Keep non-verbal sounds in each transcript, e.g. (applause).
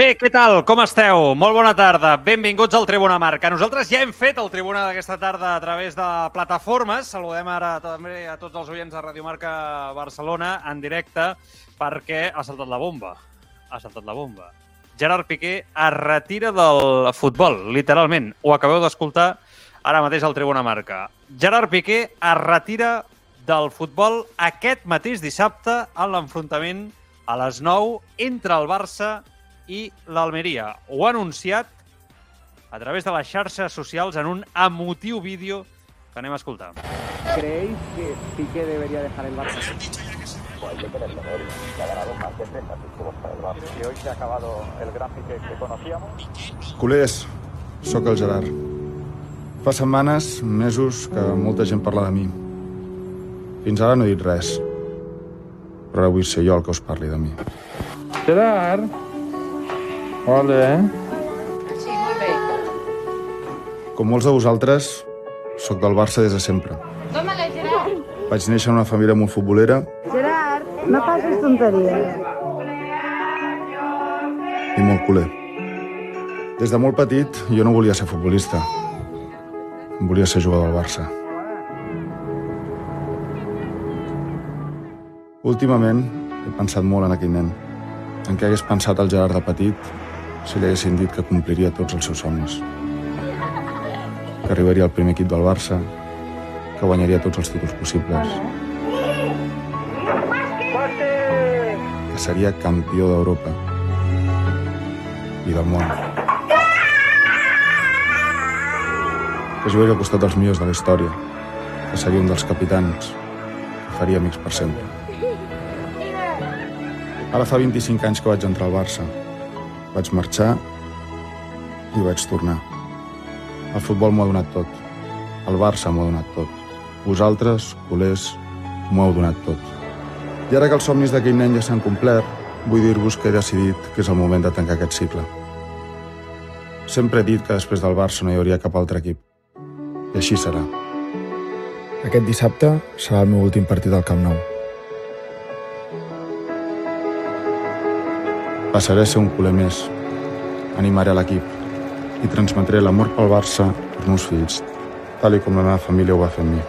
Bé, què tal? Com esteu? Molt bona tarda. Benvinguts al Tribuna Marca. Nosaltres ja hem fet el Tribuna d'aquesta tarda a través de plataformes. Saludem ara també a tots els oients de Radio Marca Barcelona en directe perquè ha saltat la bomba. Ha saltat la bomba. Gerard Piqué es retira del futbol, literalment. Ho acabeu d'escoltar ara mateix al Tribuna Marca. Gerard Piqué es retira del futbol aquest mateix dissabte en l'enfrontament a les 9 entre el Barça i l'Almeria. Ho ha anunciat a través de les xarxes socials en un emotiu vídeo que anem a escoltar. ¿Creéis que Piqué debería dejar el Barça? Y hoy se ha acabado el gran Piqué que conocíamos. Culers, sóc el Gerard. Fa setmanes, mesos, que molta gent parla de mi. Fins ara no he dit res. Però ara vull ser jo el que us parli de mi. Gerard? Hola. Com molts de vosaltres, sóc del Barça des de sempre. Tómala, Gerard. Vaig néixer en una família molt futbolera Gerard, no pases tonteries. i molt culer. Des de molt petit, jo no volia ser futbolista. Volia ser jugador del Barça. Últimament, he pensat molt en aquell nen. En què hagués pensat el Gerard de petit si li haguessin dit que compliria tots els seus somnis. Que arribaria al primer equip del Barça, que guanyaria tots els títols possibles. Que seria campió d'Europa i del món. Que jugaria al costat dels millors de la història, que seria un dels capitans, que faria amics per sempre. Ara fa 25 anys que vaig entrar al Barça. Vaig marxar i vaig tornar. El futbol m'ho ha donat tot. El Barça m'ho ha donat tot. Vosaltres, culers, m'ho heu donat tot. I ara que els somnis d'aquell nen ja s'han complert, vull dir-vos que he decidit que és el moment de tancar aquest cicle. Sempre he dit que després del Barça no hi hauria cap altre equip. I així serà. Aquest dissabte serà el meu últim partit al Camp Nou. Passaré a ser un culer més. Animaré l'equip i transmetré l'amor pel Barça als meus fills, tal i com la meva família ho va fer amb mi.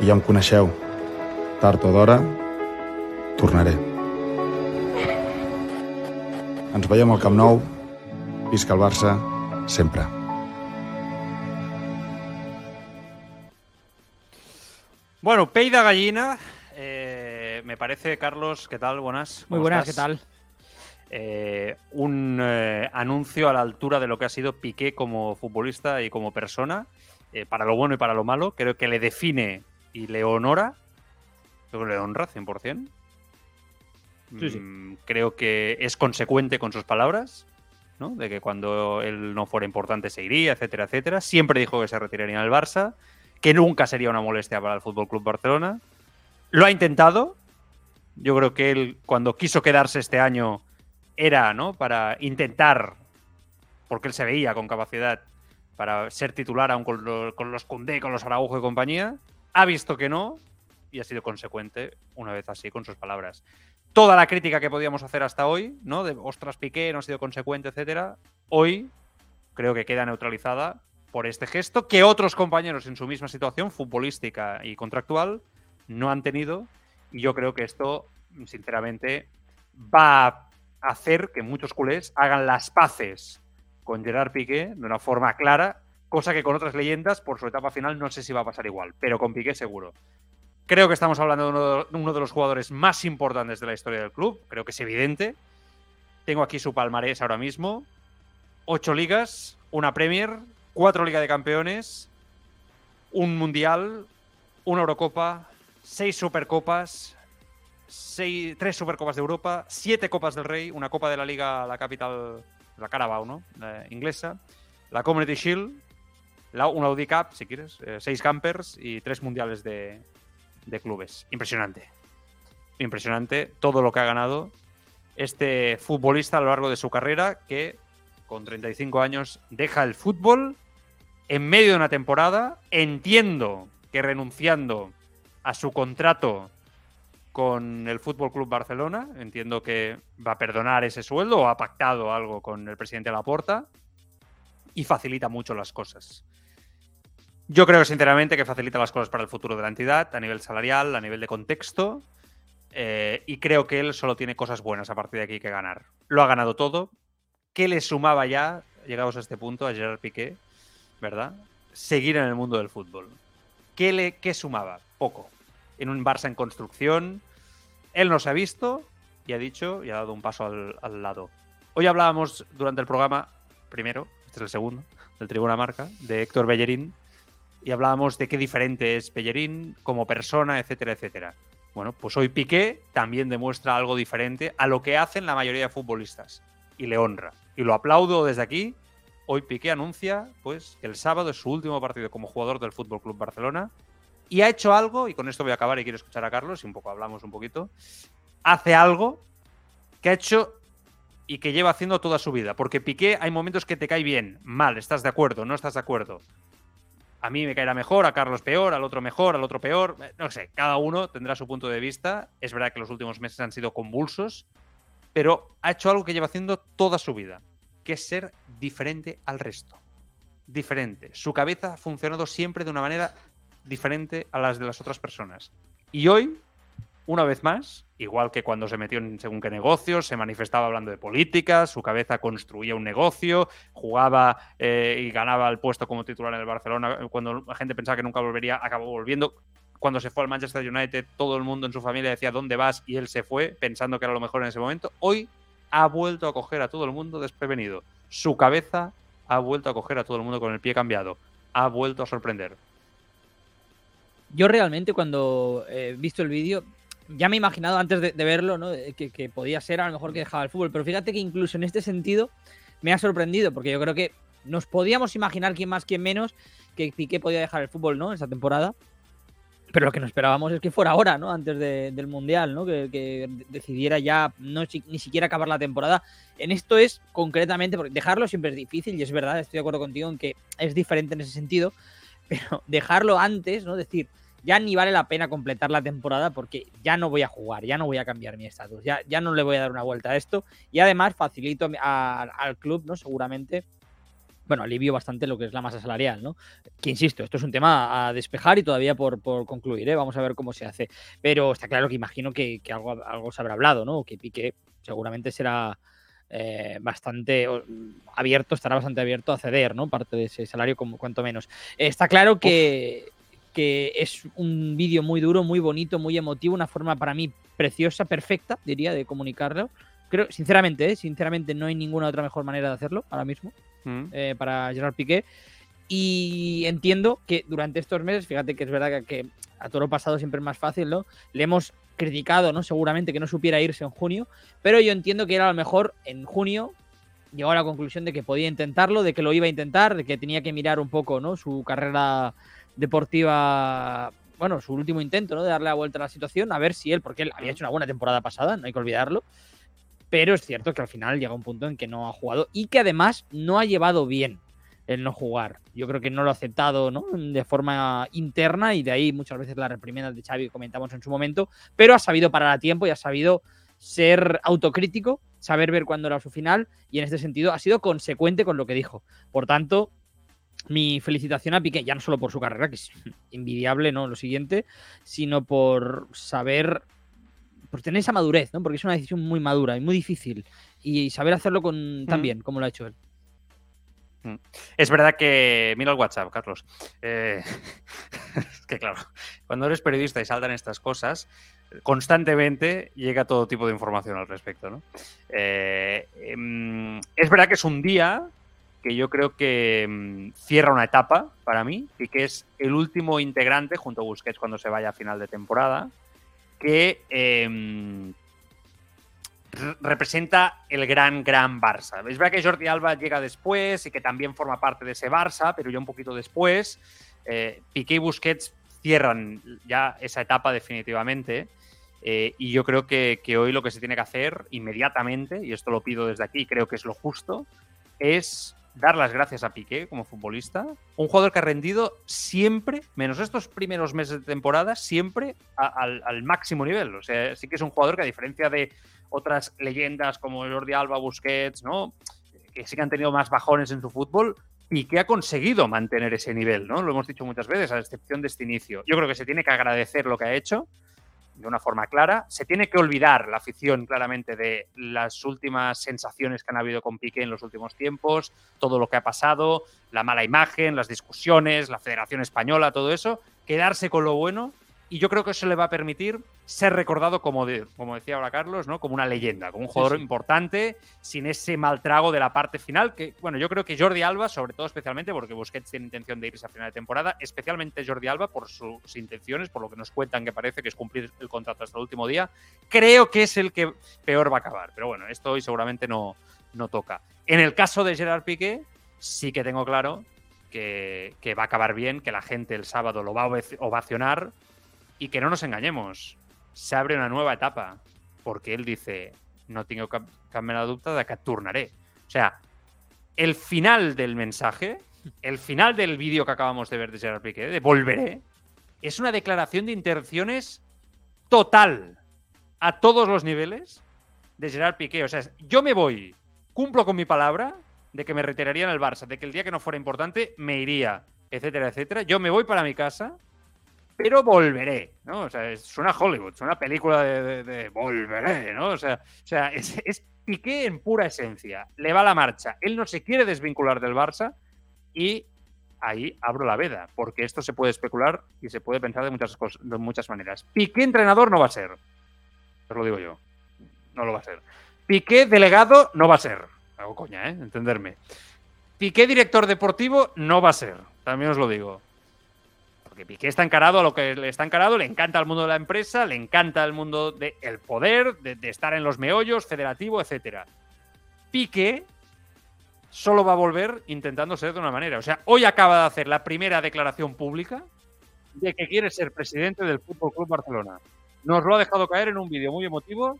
I ja em coneixeu. Tard o d'hora, tornaré. Ens veiem al Camp Nou. Visca el Barça, sempre. Bueno, pey de gallina. Eh, me parece, Carlos, ¿qué tal? Buenas. Muy ¿cómo buenas, estás? ¿qué tal? Eh, un eh, anuncio a la altura de lo que ha sido Piqué como futbolista y como persona, eh, para lo bueno y para lo malo. Creo que le define y le honora. Creo que le honra 100%. Sí, sí. Mm, Creo que es consecuente con sus palabras, ¿no? De que cuando él no fuera importante se iría, etcétera, etcétera. Siempre dijo que se retiraría del Barça, que nunca sería una molestia para el Fútbol Club Barcelona. Lo ha intentado. Yo creo que él, cuando quiso quedarse este año, era, ¿no? Para intentar, porque él se veía con capacidad para ser titular aún con, lo- con los Koundé, con los Araujo y compañía. Ha visto que no y ha sido consecuente, una vez así, con sus palabras. Toda la crítica que podíamos hacer hasta hoy, ¿no? De ostras, Piqué, no ha sido consecuente, etcétera. Hoy creo que queda neutralizada por este gesto que otros compañeros en su misma situación, futbolística y contractual, no han tenido. Y yo creo que esto, sinceramente, va a hacer que muchos culés hagan las paces con Gerard Piqué de una forma clara cosa que con otras leyendas, por su etapa final, no sé si va a pasar igual, pero con Piqué seguro. Creo que estamos hablando de uno, de uno de los jugadores más importantes de la historia del club, creo que es evidente. Tengo aquí su palmarés ahora mismo. Ocho ligas, una Premier, cuatro Liga de Campeones, un Mundial, una Eurocopa, seis Supercopas, seis, tres Supercopas de Europa, siete Copas del Rey, una Copa de la Liga, la capital, la Carabao, ¿no? La inglesa, la Community Shield, la, una Audi Cup, si quieres, eh, seis campers y tres mundiales de, de clubes. Impresionante. Impresionante todo lo que ha ganado este futbolista a lo largo de su carrera que con 35 años deja el fútbol en medio de una temporada. Entiendo que renunciando a su contrato con el Fútbol Club Barcelona, entiendo que va a perdonar ese sueldo o ha pactado algo con el presidente Laporta y facilita mucho las cosas. Yo creo sinceramente que facilita las cosas para el futuro de la entidad a nivel salarial, a nivel de contexto. eh, y creo que él solo tiene cosas buenas a partir de aquí que ganar. Lo ha ganado todo. ¿Qué le sumaba ya, llegados a este punto, a Gerard Piqué, ¿verdad? Seguir en el mundo del fútbol. ¿Qué, le, qué sumaba? Poco. En un Barça en construcción. Él no se ha visto y ha dicho y ha dado un paso al, al lado. Hoy hablábamos durante el programa, primero, este es el segundo, del Tribuna Marca, de Héctor Bellerín, y hablábamos de qué diferente es Bellerín como persona, etcétera, etcétera. Bueno, pues hoy Piqué también demuestra algo diferente a lo que hacen la mayoría de futbolistas y le honra. Y lo aplaudo desde aquí. Hoy Piqué anuncia pues que el sábado es su último partido como jugador del Fútbol Club Barcelona y ha hecho algo y con esto voy a acabar y quiero escuchar a Carlos y un poco hablamos un poquito. Hace algo que ha hecho y que lleva haciendo toda su vida, porque Piqué hay momentos que te cae bien, mal, estás de acuerdo, no estás de acuerdo a mí me caerá mejor, a Carlos peor, al otro mejor, al otro peor. No sé, cada uno tendrá su punto de vista. Es verdad que los últimos meses han sido convulsos, pero ha hecho algo que lleva haciendo toda su vida, que es ser diferente al resto. Diferente. Su cabeza ha funcionado siempre de una manera diferente a las de las otras personas. Y hoy, una vez más, igual que cuando se metió en según qué negocios, se manifestaba hablando de política, su cabeza construía un negocio, jugaba eh, y ganaba el puesto como titular en el Barcelona, cuando la gente pensaba que nunca volvería, acabó volviendo. Cuando se fue al Manchester United, todo el mundo en su familia decía dónde vas y él se fue pensando que era lo mejor en ese momento. Hoy ha vuelto a coger a todo el mundo desprevenido. Su cabeza ha vuelto a coger a todo el mundo con el pie cambiado. Ha vuelto a sorprender. Yo realmente cuando he visto el vídeo, ya me he imaginado antes de, verlo, ¿no? Que, podía ser a lo mejor que dejaba el fútbol. Pero fíjate que incluso en este sentido me ha sorprendido, porque yo creo que nos podíamos imaginar quién más, quién menos, que Piqué podía dejar el fútbol, ¿no? Esa temporada. Pero lo que nos esperábamos es que fuera ahora, ¿no? Antes de- del Mundial, ¿no? Que, decidiera ya no ni siquiera acabar la temporada. En esto es concretamente, porque dejarlo siempre es difícil, y es verdad, estoy de acuerdo contigo en que es diferente en ese sentido, (laughs) pero dejarlo antes, ¿no? Decir, ya ni vale la pena completar la temporada porque ya no voy a jugar, ya no voy a cambiar mi estatus, ya, ya no le voy a dar una vuelta a esto. Y además facilito al club, ¿no? Seguramente, bueno, alivio bastante lo que es la masa salarial, ¿no? Que insisto, esto es un tema a despejar y todavía por, por concluir, ¿eh? Vamos a ver cómo se hace. Pero está claro que imagino que, algo, algo se habrá hablado, ¿no? Que Piqué seguramente será eh, bastante abierto, estará bastante abierto a ceder, ¿no? Parte de ese salario, como, cuanto menos. Está claro que, que es un vídeo muy duro, muy bonito, muy emotivo, una forma para mí preciosa, perfecta, diría, de comunicarlo. Creo, sinceramente, ¿eh? sinceramente no hay ninguna otra mejor manera de hacerlo ahora mismo Mm. eh, para Gerard Piqué. Y entiendo que durante estos meses, fíjate que es verdad que, a toro pasado siempre es más fácil, ¿no? Le hemos criticado, ¿no? Seguramente que no supiera irse en junio, pero yo entiendo que era a lo mejor en junio llegó a la conclusión de que podía intentarlo, de que lo iba a intentar, de que tenía que mirar un poco, ¿no? Su carrera deportiva, bueno, su último intento, ¿no? De darle la vuelta a la situación, a ver si él, porque él había hecho una buena temporada pasada, no hay que olvidarlo, pero es cierto que al final llega un punto en que no ha jugado y que además no ha llevado bien el no jugar. Yo creo que no lo ha aceptado ¿no? de forma interna y de ahí muchas veces la reprimenda de Xavi que comentamos en su momento, pero ha sabido parar a tiempo y ha sabido ser autocrítico, saber ver cuándo era su final y en este sentido ha sido consecuente con lo que dijo. Por tanto, mi felicitación a Piqué, ya no solo por su carrera, que es envidiable, ¿no? Lo siguiente, sino por saber, por tener esa madurez, ¿no? Porque es una decisión muy madura y muy difícil. Y saber hacerlo con, tan Mm. bien como lo ha hecho él. Mm. Es verdad que. Mira el WhatsApp, Carlos. Eh, (laughs) es que claro, cuando eres periodista y saltan estas cosas, constantemente llega todo tipo de información al respecto. ¿no? Eh, em, es verdad que es un día que yo creo que mm, cierra una etapa para mí y que es el último integrante, junto a Busquets cuando se vaya a final de temporada, que em, re- representa el gran, gran Barça. Es verdad que Jordi Alba llega después y que también forma parte de ese Barça, pero ya un poquito después. Eh, Piqué y Busquets cierran ya esa etapa definitivamente. eh, y yo creo que, que hoy lo que se tiene que hacer inmediatamente, y esto lo pido desde aquí, creo que es lo justo, es dar las gracias a Piqué como futbolista. Un jugador que ha rendido siempre, menos estos primeros meses de temporada, siempre a- al, al máximo nivel. O sea, sí que es un jugador que a diferencia de otras leyendas como Jordi Alba, Busquets, ¿no? Que sí que han tenido más bajones en su fútbol, Piqué ha conseguido mantener ese nivel, ¿no? Lo hemos dicho muchas veces, a excepción de este inicio. Yo creo que se tiene que agradecer lo que ha hecho de una forma clara. Se tiene que olvidar la afición claramente de las últimas sensaciones que han habido con Piqué en los últimos tiempos, todo lo que ha pasado, la mala imagen, las discusiones, la Federación Española, todo eso, quedarse con lo bueno y yo creo que eso le va a permitir ser recordado como, de, como decía ahora Carlos, ¿no? como una leyenda, como un jugador sí. importante, sin ese mal trago de la parte final, que bueno, yo creo que Jordi Alba, sobre todo especialmente porque Busquets tiene intención de irse a final de temporada, especialmente Jordi Alba por sus intenciones, por lo que nos cuentan que parece que es cumplir el contrato hasta el último día, creo que es el que peor va a acabar. Pero bueno, esto hoy seguramente no, no toca. En el caso de Gerard Piqué, sí que tengo claro que, que va a acabar bien, que la gente el sábado lo va a ovacionar y que no nos engañemos. Se abre una nueva etapa porque él dice, no tengo cap mena de que et tornaré. O sea, el final del mensaje, el final del vídeo que acabamos de ver de Gerard Piqué, de volveré, es una declaración de intenciones total a todos los niveles de Gerard Piqué. O sea, yo me voy, cumplo con mi palabra de que me retiraría en el Barça, de que el día que no fuera importante me iría, etcétera, etcétera. Yo me voy para mi casa, pero volveré, ¿no? O sea, suena Hollywood, suena película de, volveré, ¿no? O sea, o sea es, es Piqué en pura esencia. Le va la marcha. Él no se quiere desvincular del Barça y ahí abro la veda, porque esto se puede especular y se puede pensar de muchas, cosas, de muchas maneras. Piqué entrenador no va a ser. Os lo digo yo. No lo va a ser. Piqué delegado no va a ser. Hago coña, ¿eh? Entenderme. Piqué director deportivo no va a ser. También os lo digo. Porque Piqué está encarado a lo que le está encarado, le encanta el mundo de la empresa, le encanta el mundo del poder, de, estar en los meollos, federativo, etcétera. Piqué solo va a volver intentando ser de una manera. O sea, hoy acaba de hacer la primera declaración pública de que quiere ser presidente del Fútbol Club Barcelona. Nos lo ha dejado caer en un vídeo muy emotivo.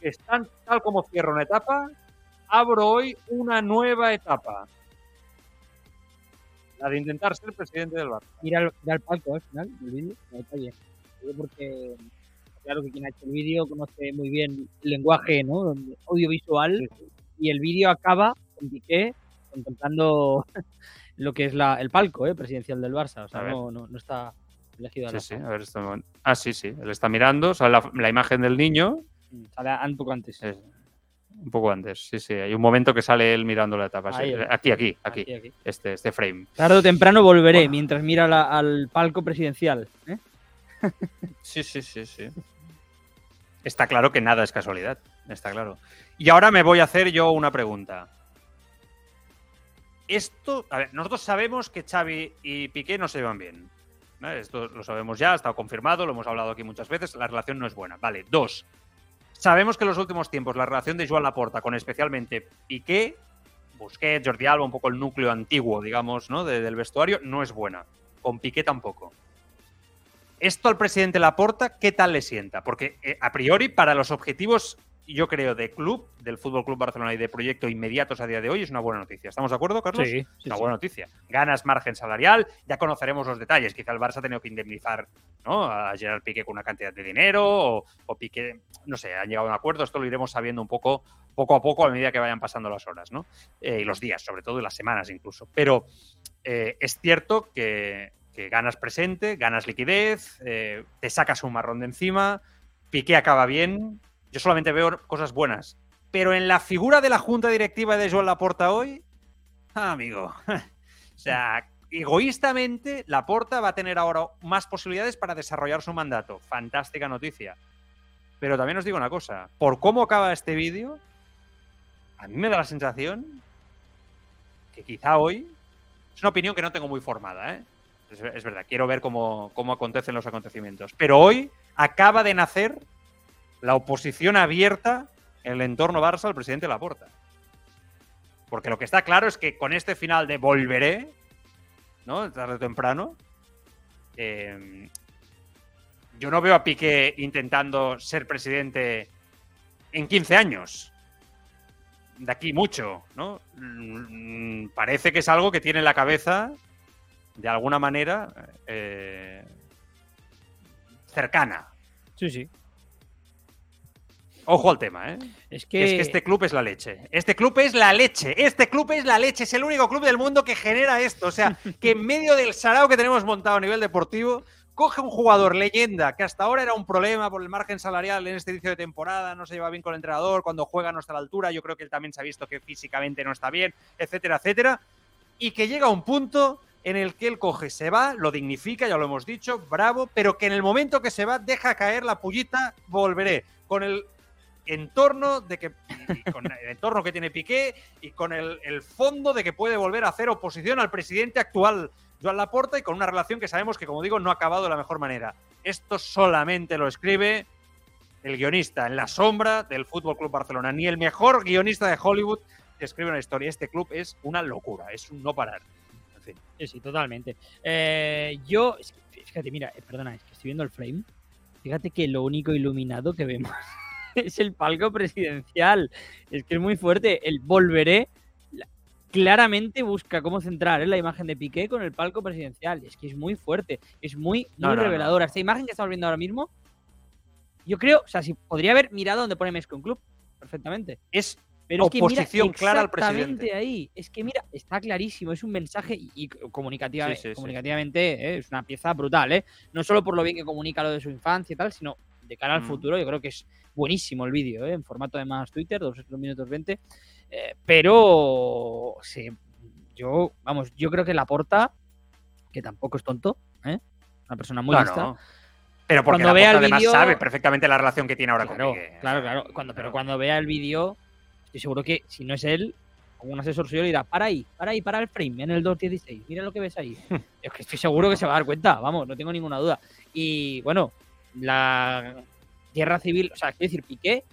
Que es tan, tal como cierro una etapa, abro hoy una nueva etapa. La de intentar ser presidente del Barça. Ir al, ir al palco al final del vídeo, está Porque claro que quien ha hecho el vídeo conoce muy bien el lenguaje ¿no? audiovisual y el vídeo acaba con Piqué contemplando (laughs) lo que es la, el palco ¿eh? presidencial del Barça. O sea, no, no, no está elegido Sí, sí, a ver, esto- Ah, sí, sí. Él está mirando, sale la, la imagen del niño. Sale un poco antes. Es- un poco antes, sí, sí. Hay un momento que sale él mirando la etapa. sí. Ahí, Aquí, aquí, aquí. Aquí, aquí. Este, este frame. Tarde o temprano volveré mientras mira la- al palco presidencial. ¿eh? (laughs) Sí, sí, sí, sí. Está claro que nada es casualidad. Está claro. Y ahora me voy a hacer yo una pregunta. Esto, a ver, nosotros sabemos que Xavi y Piqué no se llevan bien. ¿vale? Esto lo sabemos ya, ha estado confirmado, lo hemos hablado aquí muchas veces, la relación no es buena. Vale, dos. Sabemos que en los últimos tiempos la relación de Joan Laporta con especialmente Piqué, Busquets, Jordi Alba, un poco el núcleo antiguo, digamos, ¿no? de- del vestuario, no es buena. Con Piqué tampoco. Esto al presidente Laporta, ¿qué tal le sienta? Porque eh, a priori, para los objetivos, yo creo, de club, del Fútbol Club Barcelona y de proyecto inmediatos a día de hoy, es una buena noticia. ¿Estamos de acuerdo, Carlos? Sí, sí, una sí. buena noticia. Ganas margen salarial, ya conoceremos los detalles. Quizá el Barça ha tenido que indemnizar ¿no? a Gerard Piqué con una cantidad de dinero o, o Piqué, no sé, han llegado a un acuerdo. Esto lo iremos sabiendo un poco, poco a poco a medida que vayan pasando las horas, ¿no? Eh, y los días, sobre todo, y las semanas incluso. Pero eh, es cierto que, que ganas presente, ganas liquidez, eh, te sacas un marrón de encima, Piqué acaba bien. Yo solamente veo cosas buenas. Pero en la figura de la junta directiva de Joan Laporta hoy, Ah, amigo. (laughs) o sea, egoístamente, Laporta va a tener ahora más posibilidades para desarrollar su mandato. Fantástica noticia. Pero también os digo una cosa, por cómo acaba este vídeo, a mí me da la sensación que quizá hoy, es una opinión que no tengo muy formada, ¿eh? es, es verdad, quiero ver cómo, cómo acontecen los acontecimientos, pero hoy acaba de nacer la oposición abierta en el entorno Barça al presidente Laporta. Porque lo que está claro es que con este final de volveré, ¿no? Tarde o temprano, eh, yo no veo a Piqué intentando ser presidente en 15 años. De aquí mucho, ¿no? Mm, Parece que es algo que tiene en la cabeza, de alguna manera, eh, cercana. Sí, sí. Ojo al tema, ¿eh? Es Que... Es que este club es la leche. Este club es la leche. Este club es la leche. Es el único club del mundo que genera esto. O sea, (laughs) que en medio del sarao que tenemos montado a nivel deportivo, coge un jugador leyenda que hasta ahora era un problema por el margen salarial en este inicio de temporada, no se lleva bien con el entrenador, cuando juega no está a la altura, yo creo que él también se ha visto que físicamente no está bien, etcétera, etcétera, y que llega a un punto en el que él coge, se va, lo dignifica, ya lo hemos dicho, bravo, pero que en el momento que se va deja caer la pullita, volveré, con el entorno de que con el que tiene Piqué y con el, fondo de que puede volver a hacer oposición al presidente actual Joan Laporta y con una relación que sabemos que como digo no ha acabado de la mejor manera. Esto solamente lo escribe el guionista en la sombra del Fútbol Club Barcelona, ni el mejor guionista de Hollywood escribe una historia. Este club es una locura, es un no parar. En fin. Sí, sí, totalmente. Eh, yo, fíjate, mira, eh, perdona, es que estoy viendo el frame. Fíjate que lo único iluminado que vemos (laughs) es el palco presidencial. Es que es muy fuerte. El volveré claramente busca cómo centrar ¿eh? la imagen de Piqué con el palco presidencial. Es que es muy fuerte, es muy, muy No, no, reveladora. Esta imagen que estamos viendo ahora mismo, yo creo, o sea, si podría haber mirado donde pone Mescon Club, perfectamente. Es Pero es que mira oposición clara al presidente. ahí. Es que mira, está clarísimo, es un mensaje y, y comunicativa- Sí, sí, sí. comunicativamente ¿eh? es una pieza brutal, ¿eh? No solo por lo bien que comunica lo de su infancia y tal, sino de cara al Mm. futuro, yo creo que es buenísimo el vídeo, ¿eh? En formato de más Twitter, 2 minutos 20. eh, pero sí, yo, vamos, yo creo que la porta, que tampoco es tonto, ¿eh? Una persona muy No, lista. no. Pero porque Cuando vea Laporta el además vídeo- sabe perfectamente la relación que tiene ahora Claro, con Piqué. claro, claro. Cuando, pero cuando vea el vídeo, estoy seguro que si no es él, algún asesor suyo le dirá, para ahí, para ahí, para el frame en el 2.16, mira lo que ves ahí. (laughs) es que estoy seguro que se va a dar cuenta, vamos, no tengo ninguna duda. Y bueno, la guerra civil, o sea, quiero decir, Piqué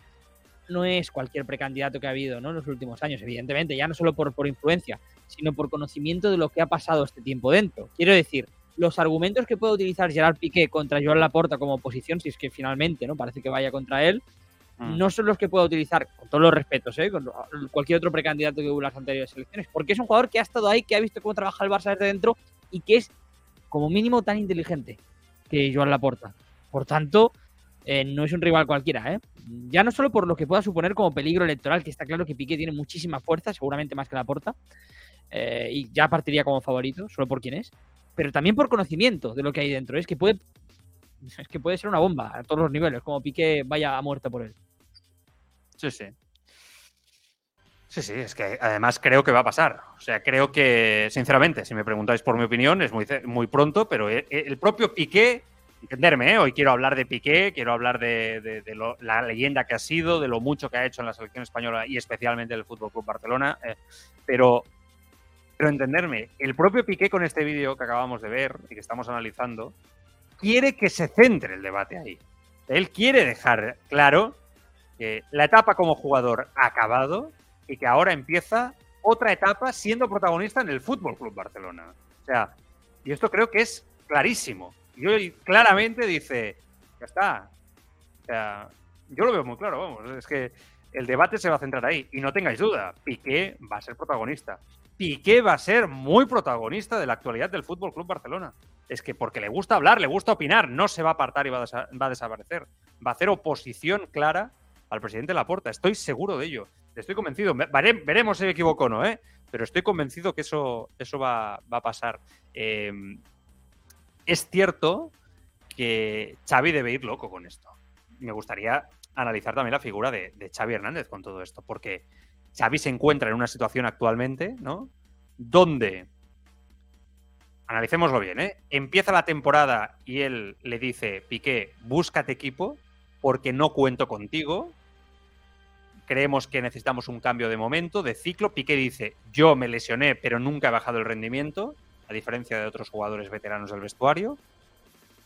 no es cualquier precandidato que ha habido ¿no? en los últimos años, evidentemente, ya no solo por, por influencia, sino por conocimiento de lo que ha pasado este tiempo dentro. Quiero decir, los argumentos que puede utilizar Gerard Piqué contra Joan Laporta como oposición, si es que finalmente no parece que vaya contra él, Mm. no son los que pueda utilizar, con todos los respetos, ¿eh? con cualquier otro precandidato que hubo en las anteriores elecciones, porque es un jugador que ha estado ahí, que ha visto cómo trabaja el Barça desde dentro y que es como mínimo tan inteligente que Joan Laporta. Por tanto, eh, no es un rival cualquiera, ¿eh? Ya no solo por lo que pueda suponer como peligro electoral, que está claro que Piqué tiene muchísima fuerza, seguramente más que Laporta, eh, y ya partiría como favorito, solo por quién es, pero también por conocimiento de lo que hay dentro. Es que puede, es que puede ser una bomba a todos los niveles, como Piqué vaya a muerte por él. Sí, sí. Sí, sí, es que además creo que va a pasar. O sea, creo que, sinceramente, si me preguntáis por mi opinión, es muy, muy pronto, pero e- e- el propio Piqué, entenderme, ¿eh? hoy quiero hablar de Piqué, quiero hablar de, lo- la leyenda que ha sido, de lo mucho que ha hecho en la selección española y especialmente en el Fútbol Club Barcelona, eh, pero, pero entenderme, el propio Piqué con este vídeo que acabamos de ver y que estamos analizando, quiere que se centre el debate ahí. Él quiere dejar claro que la etapa como jugador ha acabado y que ahora empieza otra etapa siendo protagonista en el Fútbol Club Barcelona. O sea, y esto creo que es clarísimo. Y hoy claramente dice, ya está. O sea, yo lo veo muy claro, vamos. Es que el debate se va a centrar ahí. Y no tengáis duda, Piqué va a ser protagonista. Piqué va a ser muy protagonista de la actualidad del Fútbol Club Barcelona. Es que porque le gusta hablar, le gusta opinar, no se va a apartar y va a, va a desaparecer. Va a hacer oposición clara al presidente Laporta. Estoy seguro de ello. Estoy convencido. Veremos si me equivoco o no, ¿eh? Pero estoy convencido que eso, eso va, va a pasar. Eh, es cierto que Xavi debe ir loco con esto. Me gustaría analizar también la figura de, Xavi Hernández con todo esto, porque Xavi se encuentra en una situación actualmente, ¿no? donde, analicémoslo bien, ¿eh? empieza la temporada y él le dice, Piqué, búscate equipo porque no cuento contigo, creemos que necesitamos un cambio de momento, de ciclo. Piqué dice, yo me lesioné, pero nunca he bajado el rendimiento, a diferencia de otros jugadores veteranos del vestuario,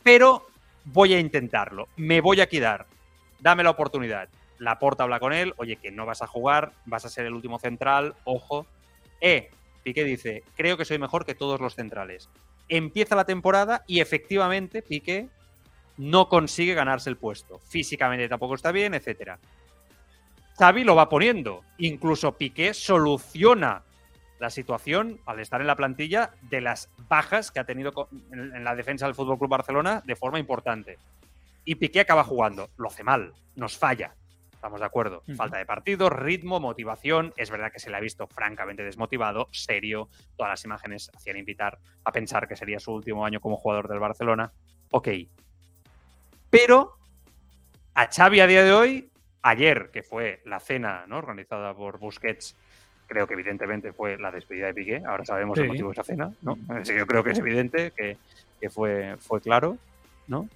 pero voy a intentarlo, me voy a quedar, dame la oportunidad. La porta habla con él, oye, que no vas a jugar, vas a ser el último central, ojo. Eh, Piqué dice, creo que soy mejor que todos los centrales. Empieza la temporada y efectivamente Piqué no consigue ganarse el puesto. Físicamente tampoco está bien, etcétera. Xavi lo va poniendo. Incluso Piqué soluciona la situación al estar en la plantilla de las bajas que ha tenido en la defensa del Fútbol Club Barcelona de forma importante. Y Piqué acaba jugando. Lo hace mal, nos falla. Estamos de acuerdo. Falta de partido, ritmo, motivación. Es verdad que se le ha visto francamente desmotivado, serio. Todas las imágenes hacían invitar a pensar que sería su último año como jugador del Barcelona. Ok. Pero a Xavi a día de hoy, ayer, que fue la cena ¿no? organizada por Busquets, creo que evidentemente fue la despedida de Piqué. Ahora sabemos el motivo de esa cena, ¿no? Así que yo creo que es evidente que, que fue, fue claro, ¿no?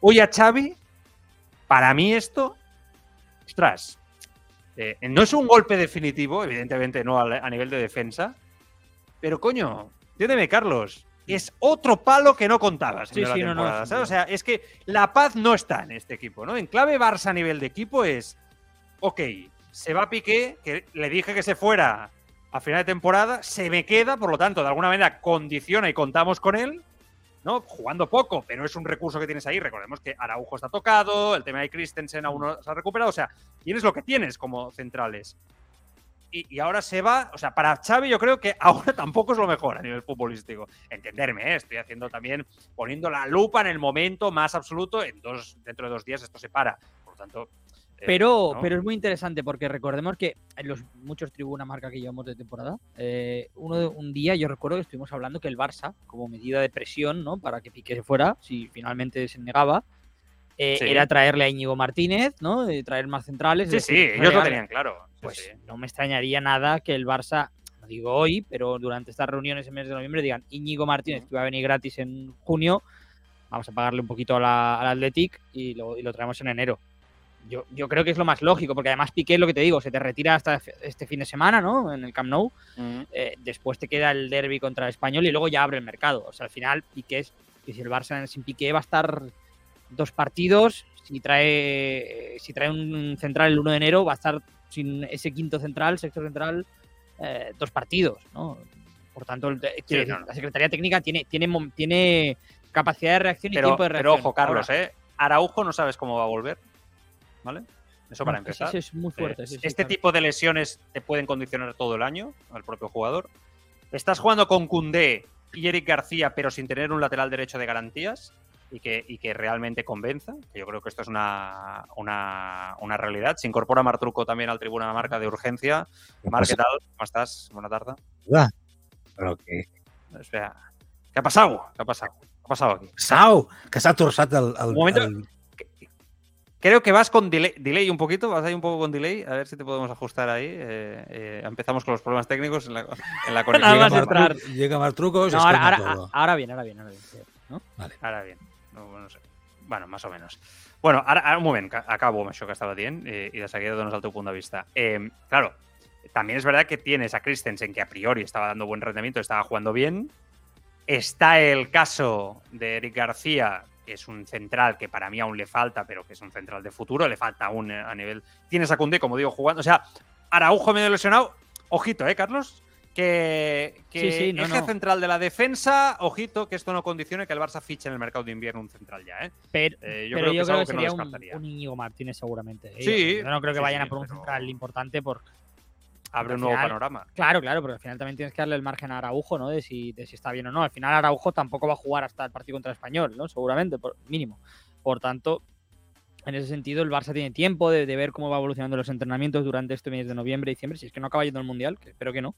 Hoy a Xavi, para mí esto, ostras, eh, no es un golpe definitivo, evidentemente no a, a nivel de defensa, pero coño, entiéndeme, Carlos, es otro palo que no contabas Sí, sí, no, no. O sea, es que la paz no está en este equipo, ¿no? En clave Barça a nivel de equipo es, ok, se va Piqué, que le dije que se fuera a final de temporada, se me queda, por lo tanto, de alguna manera condiciona y contamos con él, ¿no? Jugando poco, pero es un recurso que tienes ahí. Recordemos que Araujo está tocado, el tema de Christensen aún no se ha recuperado, o sea, tienes lo que tienes como centrales. Y, ahora se va, o sea, para Xavi yo creo que ahora (laughs) tampoco es lo mejor a nivel futbolístico. Entenderme, ¿eh? estoy haciendo también, poniendo la lupa en el momento más absoluto, en dos, dentro de dos días esto se para. Por lo tanto... eh, Pero, ¿no? pero es muy interesante porque recordemos que en los muchos tribuna marca que llevamos de temporada, eh, uno de- un día yo recuerdo que estuvimos hablando que el Barça, como medida de presión, ¿no? Para que Piqué se fuera, si finalmente se negaba, eh, Sí. era traerle a Íñigo Martínez, ¿no? De traer más centrales. Sí, sí, ellos lo tenían claro. Sí, Pues sí. no me extrañaría nada que el Barça, no digo hoy, pero durante estas reuniones en mes de noviembre digan Íñigo Martínez, que iba a venir gratis en junio, vamos a pagarle un poquito a la- al Athletic y lo, y lo traemos en enero. Yo, yo creo que es lo más lógico, porque además Piqué, lo que te digo, se te retira hasta este fin de semana, ¿no? En el Camp Nou. Eh, después te queda el derby contra el Español y luego ya abre el mercado. O sea, al final Piqué es, y si el Barça sin Piqué va a estar dos partidos, si trae, si trae un central el 1 de enero, va a estar sin ese quinto central, sexto central, eh, dos partidos, ¿no? Por tanto, el- no, no. la Secretaría Técnica tiene, tiene, tiene capacidad de reacción y Pero, tiempo de pero reacción. ojo, Carlos, ¿eh? Araujo no sabes cómo va a volver. ¿Vale? Eso para no, empezar. Eso es muy fuerte. Eh, sí, sí, este claro. tipo de lesiones te pueden condicionar todo el año al propio jugador. Estás jugando con Cundé y Eric García, pero sin tener un lateral derecho de garantías y que, y que realmente convenza. Que yo creo que esto es una, una, una realidad. Se incorpora Martruco también al tribuna de marca de urgencia. Mar, ¿qué tal? ¿Cómo estás? Buena tarde. Va. Però què? Espera. ¿Qué ha pasado? ¿Qué ha pasado? ¿Qué ha pasado aquí? Sau, que s'ha torçat el... el... Creo que vas con delay, delay un poquito, vas ahí un poco con delay, a ver si te podemos ajustar ahí. Eh, eh, empezamos con los problemas técnicos en la, en la (laughs) conexión. más Llega entrar. Llega No, es ahora, ahora, todo. ahora bien, ahora bien, ahora bien. Ara bien. No, no sé. Bueno, más o menos. Bueno, ara, ara un moment, que acabo amb això que estava dient eh, i de seguida dones el teu punt de vista. Eh, claro, también es verdad que tienes a Christensen, que a priori estaba dando buen rendimiento, estaba jugando bien. Está el caso de Eric García, es un central que para mí aún le falta, pero que es un central de futuro, le falta aún eh, a nivel... Tienes a Koundé, como digo, jugando. O sea, Araujo medio lesionado. Ojito, ¿eh, Carlos? Que, que Sí, sí, no, eje no. central de la defensa, ojito, que esto no condicione que el Barça fiche en el mercado de invierno un central ya, ¿eh? Pero, Eh, yo pero creo que yo creo que que no sería un, descartaría. un Íñigo Martínez seguramente. ¿eh? Sí, Yo no creo que vayan a por un pero- central importante por... Abre un nuevo final- panorama. Claro, claro, porque al final también tienes que darle el margen a Araujo, ¿no? De si, de si está bien o no. Al final Araujo tampoco va a jugar hasta el partido contra el Español, ¿no? Seguramente, por mínimo. Por tanto, en ese sentido, el Barça tiene tiempo de, de ver cómo va evolucionando los entrenamientos durante este mes de noviembre y diciembre. Si es que no acaba yendo al Mundial, que espero que no,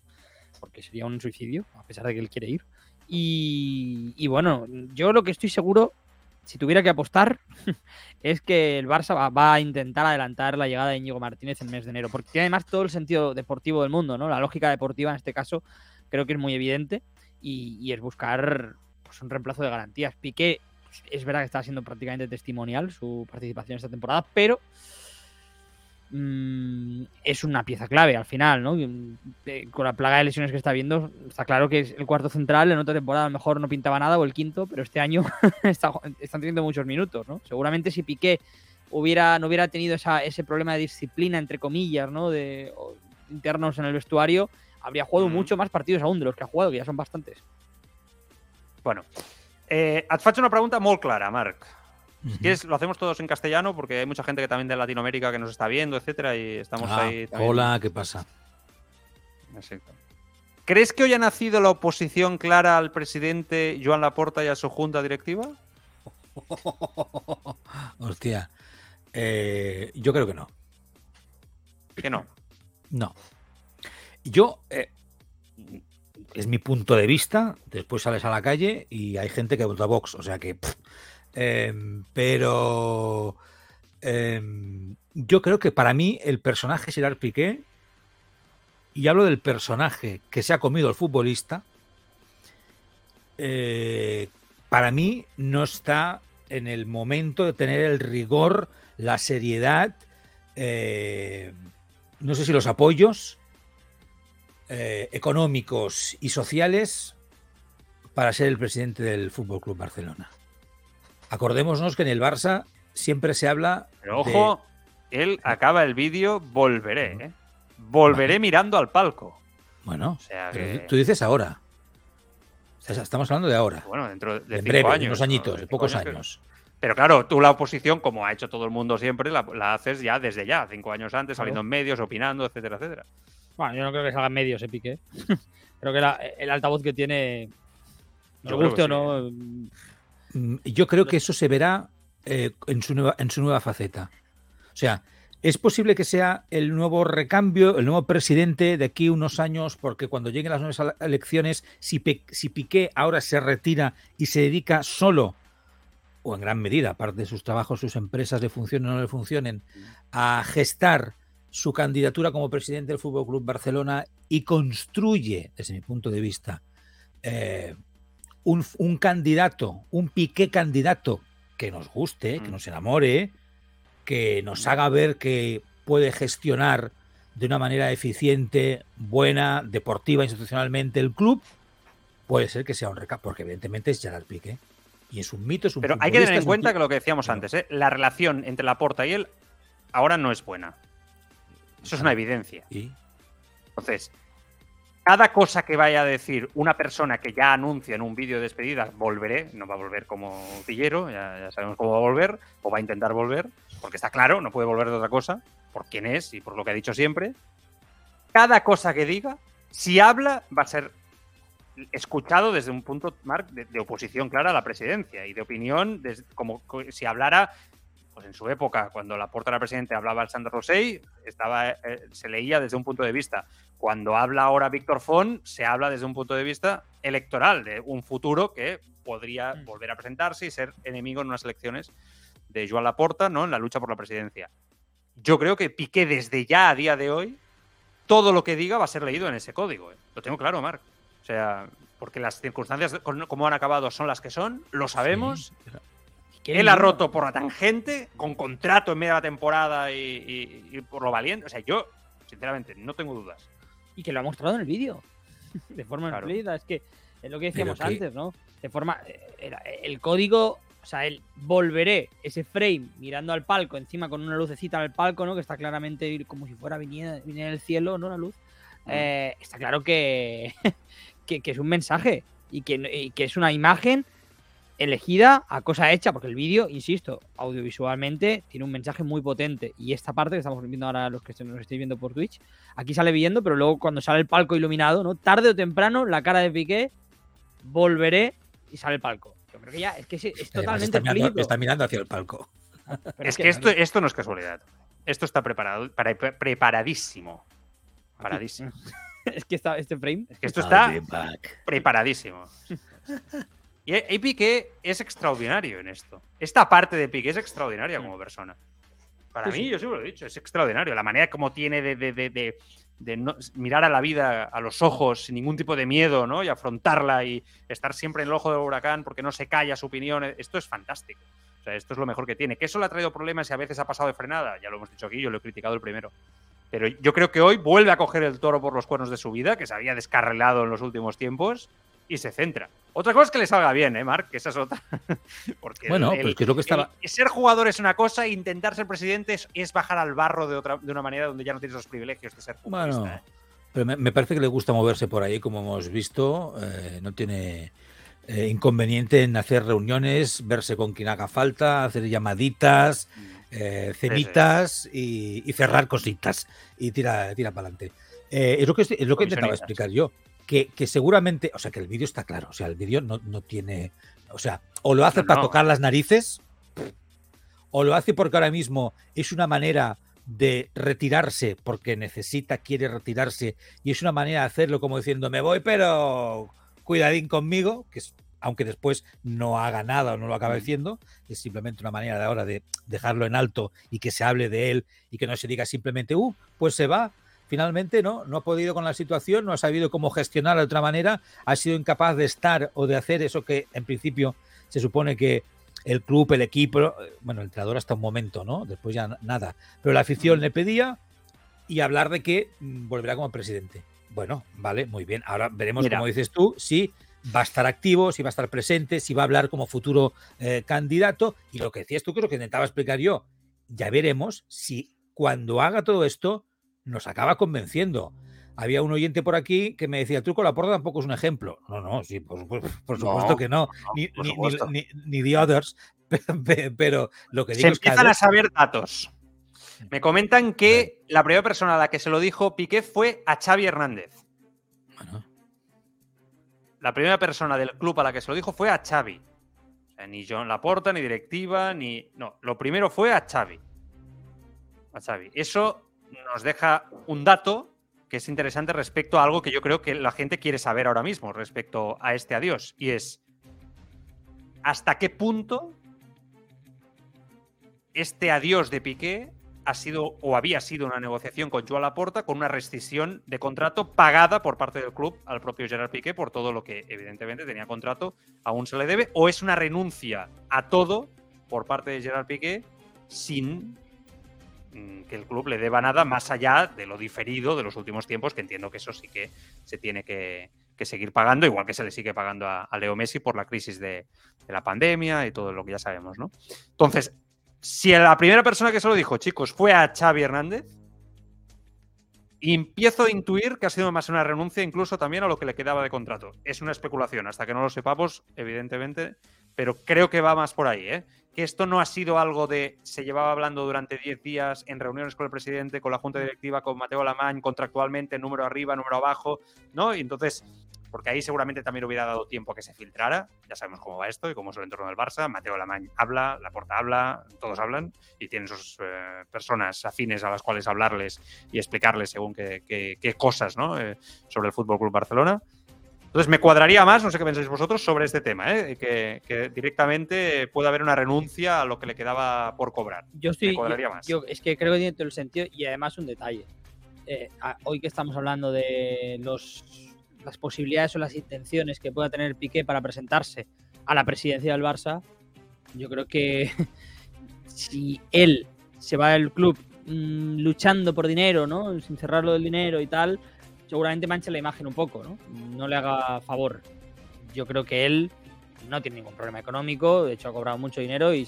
porque sería un suicidio, a pesar de que él quiere ir. Y, y bueno, yo lo que estoy seguro si tuviera que apostar, (laughs) es que el Barça va, a intentar adelantar la llegada de Íñigo Martínez en el mes de enero, porque tiene además todo el sentido deportivo del mundo, ¿no? La lógica deportiva en este caso creo que es muy evidente y, y es buscar pues, un reemplazo de garantías. Piqué pues, es verdad que está siendo prácticamente testimonial su participación esta temporada, pero mm, es una pieza clave al final, ¿no? Con la plaga de lesiones que está viendo, está claro que es el cuarto central. En otra temporada a lo mejor no pintaba nada o el quinto, pero este año (laughs) está- están teniendo muchos minutos, ¿no? Seguramente si Piqué hubiera, no hubiera tenido esa- ese problema de disciplina, entre comillas, ¿no? De o- internos en el vestuario, habría jugado Mm. mucho más partidos aún de los que ha jugado, que ya son bastantes. Bueno, eh, et faig una pregunta molt clara, Marc. Si quieres, lo hacemos todos en castellano porque hay mucha gente que también de Latinoamérica que nos está viendo, etcétera, y estamos Ah, ahí. también. hola, ¿qué pasa? Exacto. ¿Crees que hoy ha nacido la oposición clara al presidente Joan Laporta y a su junta directiva? (laughs) Hostia. Eh, yo creo que no. Que no. No. Yo, eh, es mi punto de vista, después sales a la calle y hay gente que vota Vox, o sea que... pff, em, pero em, yo creo que para mí el personaje Gerard Piqué, y hablo del personaje que se ha comido el futbolista, eh, para mí no está en el momento de tener el rigor, la seriedad, eh, no sé si los apoyos eh, económicos y sociales para ser el presidente del Fútbol Club Barcelona. Acordémonos que en el Barça siempre se habla. Pero de- ojo, él acaba el vídeo, volveré, ¿eh? Volveré mirando al palco. Bueno, O sea pero que- tú dices ahora. O sea, Estamos hablando de ahora. Bueno, dentro de en cinco breve, años. de unos ¿no? añitos, de pocos años. Pero claro, tú la oposición, como ha hecho todo el mundo siempre, la, la haces ya desde ya, cinco años antes, saliendo en medios, opinando, etcétera, etcétera. Bueno, yo no creo que salga en medios, eh, Piqué. (laughs) creo que la- el altavoz que tiene, Yo creo guste o no, Mm, Yo creo que eso se verá eh, en, su nueva, en su nueva faceta. O sea, es posible que sea el nuevo recambio, el nuevo presidente de aquí unos años, porque cuando lleguen las nuevas ele- elecciones, si, Pe- si Piqué ahora se retira y se dedica solo, o en gran medida, aparte de sus trabajos, sus empresas le funcionen o no le funcionen, a gestar su candidatura como presidente del Fútbol Club Barcelona y construye, desde mi punto de vista, eh, un, un candidato, un piqué candidato que nos guste, que Mm. nos enamore, que nos haga ver que puede gestionar de una manera eficiente, buena, deportiva, institucionalmente el club, puede ser que sea un recap, porque evidentemente es Gerard Piqué. Y es un mito, es un Pero hay que tener en cuenta que lo que decíamos antes, ¿eh? la relación entre Laporta y él ahora no es buena. Eso es una evidencia. Y- Entonces, cada cosa que vaya a decir una persona que ya anuncia en un vídeo de despedida, volveré, no va a volver como Tillero, ya, ya sabemos cómo va a volver, o va a intentar volver, porque está claro, no puede volver de otra cosa, por quién es y por lo que ha dicho siempre. Cada cosa que diga, si habla, va a ser escuchado desde un punto, Marc, de, de oposición clara a la presidencia y de opinión, des- como co- si hablara, pues en su época, cuando la porta era presidente, hablaba Alexander Rosell, estaba, eh, se leía desde un punto de vista. Cuando habla ahora Víctor Font, se habla desde un punto de vista electoral, de un futuro que podría Mm. volver a presentarse y ser enemigo en unas elecciones de Joan Laporta, ¿no? En la lucha por la presidencia. Yo creo que Piqué desde ya a día de hoy, todo lo que diga va a ser leído en ese código. ¿eh? Lo tengo claro, Marc. O sea, porque las circunstancias como han acabado son las que son, lo sabemos. Sí, Él ha roto por la tangente, con contrato en medio de la temporada y, y- y por lo valiente. O sea, yo, sinceramente, no tengo dudas. Y que lo ha mostrado en el vídeo. (laughs) De forma Claro. explícita. Es que es lo que decíamos Pero que- antes, ¿no? De forma. eh, era- El código. O sea, el volveré ese frame mirando al palco, encima con una lucecita al palco, ¿no? Que está claramente como si fuera viniera, viniera del cielo, ¿no? La luz. Eh, está claro que, (laughs) que, que es un mensaje y que, y que es una imagen elegida a cosa hecha, porque el vídeo, insisto, audiovisualmente tiene un mensaje muy potente. Y esta parte que estamos viendo ahora los que se- nos estáis viendo por Twitch, aquí sale viendo, pero luego cuando sale el palco iluminado, ¿no? Tarde o temprano, la cara de Piqué, volveré y sale el palco. Yo creo que ya es que es, es Además, totalmente está, mirando, está mirando hacia el palco. Pero es que esto, esto no es casualidad. Esto está preparado, para- preparadísimo. Preparadísimo. (laughs) es que está este frame. Es que esto está preparadísimo. (laughs) Y, y Piqué es extraordinario en esto. Esta parte de Piqué es extraordinaria como persona. Para Sí, mí, sí. yo siempre lo he dicho, es extraordinario. La manera como tiene de, de- de- de- de no- mirar a la vida a los ojos sin ningún tipo de miedo, ¿no? Y afrontarla y estar siempre en el ojo del huracán porque no se calla su opinión. Esto es fantástico. O sea, esto es lo mejor que tiene. Que eso le ha traído problemas y a veces ha pasado de frenada. Ya lo hemos dicho aquí, yo lo he criticado el primero. Pero yo creo que hoy vuelve a coger el toro por los cuernos de su vida, que se había descarrilado en los últimos tiempos, y se centra. Otra cosa es que le salga bien, ¿eh, Marc? Que esa es otra. (laughs) Porque Bueno, el- pues que es lo que estaba. el ser jugador es una cosa, intentar ser presidente es, es bajar al barro de, otra, de una manera donde ya no tienes los privilegios de ser futbolista. Bueno, ¿eh? pero me, me parece que le gusta moverse por ahí, como hemos visto. eh, no tiene eh, inconveniente en hacer reuniones, verse con quien haga falta, hacer llamaditas, eh, cenitas y, y cerrar cositas y tira, tira para adelante. es lo que, es lo que intentaba explicar yo. Que, que seguramente, o sea, que el vídeo está claro. O sea, el vídeo no, no tiene. O sea, o lo hace No, para no. tocar las narices, o lo hace porque ahora mismo es una manera de retirarse porque necesita, quiere retirarse y es una manera de hacerlo como diciendo me voy pero cuidadín conmigo, que es, aunque después no haga nada o no lo acabe haciendo, es simplemente una manera de ahora de dejarlo en alto y que se hable de él y que no se diga simplemente, uh, pues se va. Finalmente no, no ha podido con la situación, no ha sabido cómo gestionar de otra manera, ha sido incapaz de estar o de hacer eso que en principio se supone que el club, el equipo, eh, bueno, el entrenador hasta un momento, ¿no? Después ya nada. Pero la afición le pedía y hablar de que mm, volverá como presidente. Bueno, vale, muy bien. Ahora veremos, Mira. como dices tú, si va a estar activo, si va a estar presente, si va a hablar como futuro eh, candidato. Y lo que decías tú, lo que intentaba explicar yo, ya veremos si cuando haga todo esto nos acaba convenciendo. Había un oyente por aquí que me decía, el truco la porta tampoco es un ejemplo. No, no, sí, por, supuesto- (laughs) por No, supuesto que no. no, ni, por ni- ni- supuesto. ni- ni The Others. (laughs) Pero, lo que Se digo es que empiezan a ver- saber datos. Me comentan que la primera persona a la que se lo dijo Piqué fue a Xavi Hernández. Bueno, La primera persona del club a la que se lo dijo fue a Xavi. O sea, ni John Laporta, ni directiva, ni. No, lo primero fue a Xavi. A Xavi. Eso nos deja un dato que es interesante respecto a algo que yo creo que la gente quiere saber ahora mismo respecto a este adiós. Y es. ¿Hasta qué punto este adiós de Piqué ha sido o había sido una negociación con Joan con una rescisión de contrato pagada por parte del club al propio Gerard Piqué por todo lo que evidentemente tenía contrato, aún se le debe, o es una renuncia a todo por parte de Gerard Piqué sin que el club le deba nada más allá de lo diferido de los últimos tiempos, que entiendo que eso sí que se tiene que, seguir pagando, igual que se le sigue pagando a, a Leo Messi por la crisis de, de la pandemia y todo lo que ya sabemos, ¿no? Entonces, si la primera persona que se lo dijo, chicos, fue a Xavi Hernández, empiezo a intuir que ha sido más una renuncia incluso también a lo que le quedaba de contrato. Es una especulación, hasta que no lo sepamos, evidentemente, pero creo que va más por ahí, ¿eh? Que esto no ha sido algo de se llevaba hablando durante 10 días en reuniones con el presidente, con la junta directiva, con Mateo Alamán, contractualmente, número arriba, número abajo, ¿no? Y entonces, porque ahí seguramente también hubiera dado tiempo a que se filtrara. Ya sabemos cómo va esto y cómo es el entorno del Barça. Mateo Alamán habla, Laporta habla, todos hablan y tienen sus eh, personas afines a las cuales hablarles y explicarles según qué, qué- qué cosas ¿no? Eh, sobre el Fútbol Club Barcelona. Entonces me cuadraría más, no sé qué pensáis vosotros, sobre este tema, ¿eh? que, que directamente puede haber una renuncia a lo que le quedaba por cobrar. Yo estoy. me cuadraría yo- más. yo- es que creo que tiene todo el sentido y además un detalle. Eh, hoy que estamos hablando de los, las posibilidades o las intenciones que pueda tener Piqué para presentarse a la presidencia del Barça, yo creo que (laughs) si él se va del club mm, luchando por dinero, ¿no? Sin cerrarlo del dinero y tal, seguramente mancha la imagen un poco, ¿no? No le haga favor. Yo creo que él no tiene ningún problema económico, de hecho ha cobrado mucho dinero y,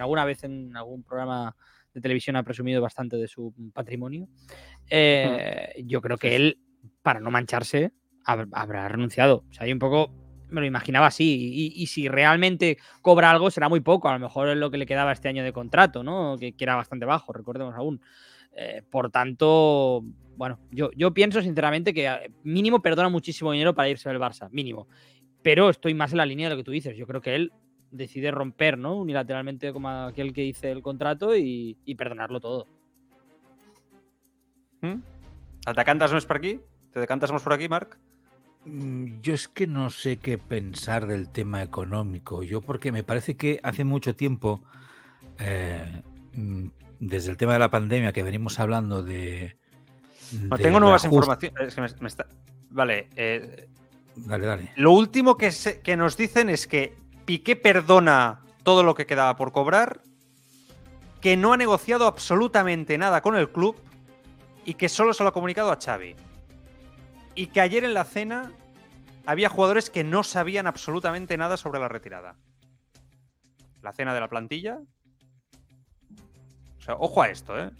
alguna vez en algún programa de televisión ha presumido bastante de su patrimonio. Eh, Yo creo que él, para no mancharse, hab- habrá renunciado. O sea, hay un poco, me lo imaginaba así. Y, y si realmente cobra algo, será muy poco. A lo mejor es lo que le quedaba este año de contrato, ¿no? Que, que era bastante bajo, recordemos aún. Eh, por tanto, bueno, yo, yo pienso sinceramente que eh, mínimo perdona muchísimo dinero para irse del Barça, mínimo. Pero estoy más en la línea de lo que tú dices. Yo creo que él decide romper, ¿no? Unilateralmente como aquel que dice el contrato y, y perdonarlo todo. ¿Mm? ¿Te decantas más por aquí? ¿Te decantas más por aquí, Marc? Mm, Yo es que no sé qué pensar del tema económico. Yo porque me parece que hace mucho tiempo, eh, mm, desde el tema de la pandemia que venimos hablando de... No, de tengo nuevas informaciones. es que me- me está- Vale, eh, Dale, dale. lo último que, se- que nos dicen es que Piqué perdona todo lo que quedaba por cobrar, que no ha negociado absolutamente nada con el club y que solo se lo ha comunicado a Xavi. Y que ayer en la cena había jugadores que no sabían absolutamente nada sobre la retirada. La cena de la plantilla. Sea, ojo a esto, ¿eh?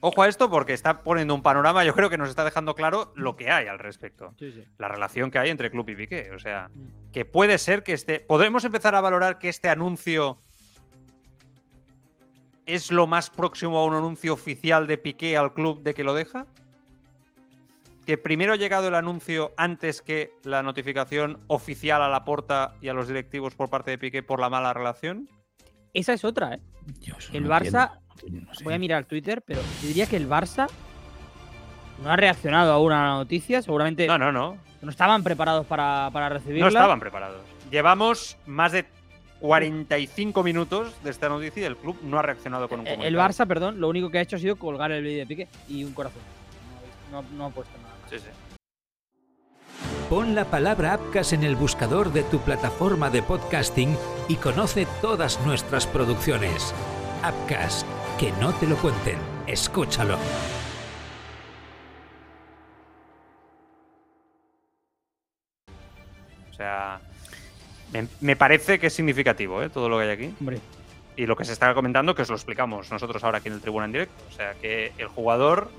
Ojo a esto porque está poniendo un panorama, yo creo que nos está dejando claro lo que hay al respecto. Sí, sí. La relación que hay entre club y Piqué. O sea, que puede ser que este. ¿Podemos empezar a valorar que este anuncio es lo más próximo a un anuncio oficial de Piqué al club de que lo deja? Que primero ha llegado el anuncio antes que la notificación oficial a la porta y a los directivos por parte de Piqué por la mala relación. Esa es otra, ¿eh? Eso El no Barça, entiendo, no sé. voy a mirar Twitter, pero yo diría que el Barça no ha reaccionado aún a la noticia. Seguramente No, no, no. no estaban preparados para, para recibirla. No estaban preparados. Llevamos más de 45 minutos de esta noticia y el club no ha reaccionado con un Eh, El comunicado. Barça, perdón, lo único que ha hecho ha sido colgar el vídeo de Piqué y un corazón. No, no- no ha puesto nada. más. Sí, sí. Pon la palabra Apcas en el buscador de tu plataforma de podcasting y conoce todas nuestras producciones. Apcas, que no te lo cuenten, escúchalo. O sea, me, me parece que es significativo ¿eh? todo lo que hay aquí. Hombre, Y lo que se está comentando, que os lo explicamos nosotros ahora aquí en el Tribuna en directo. O sea, que el jugador.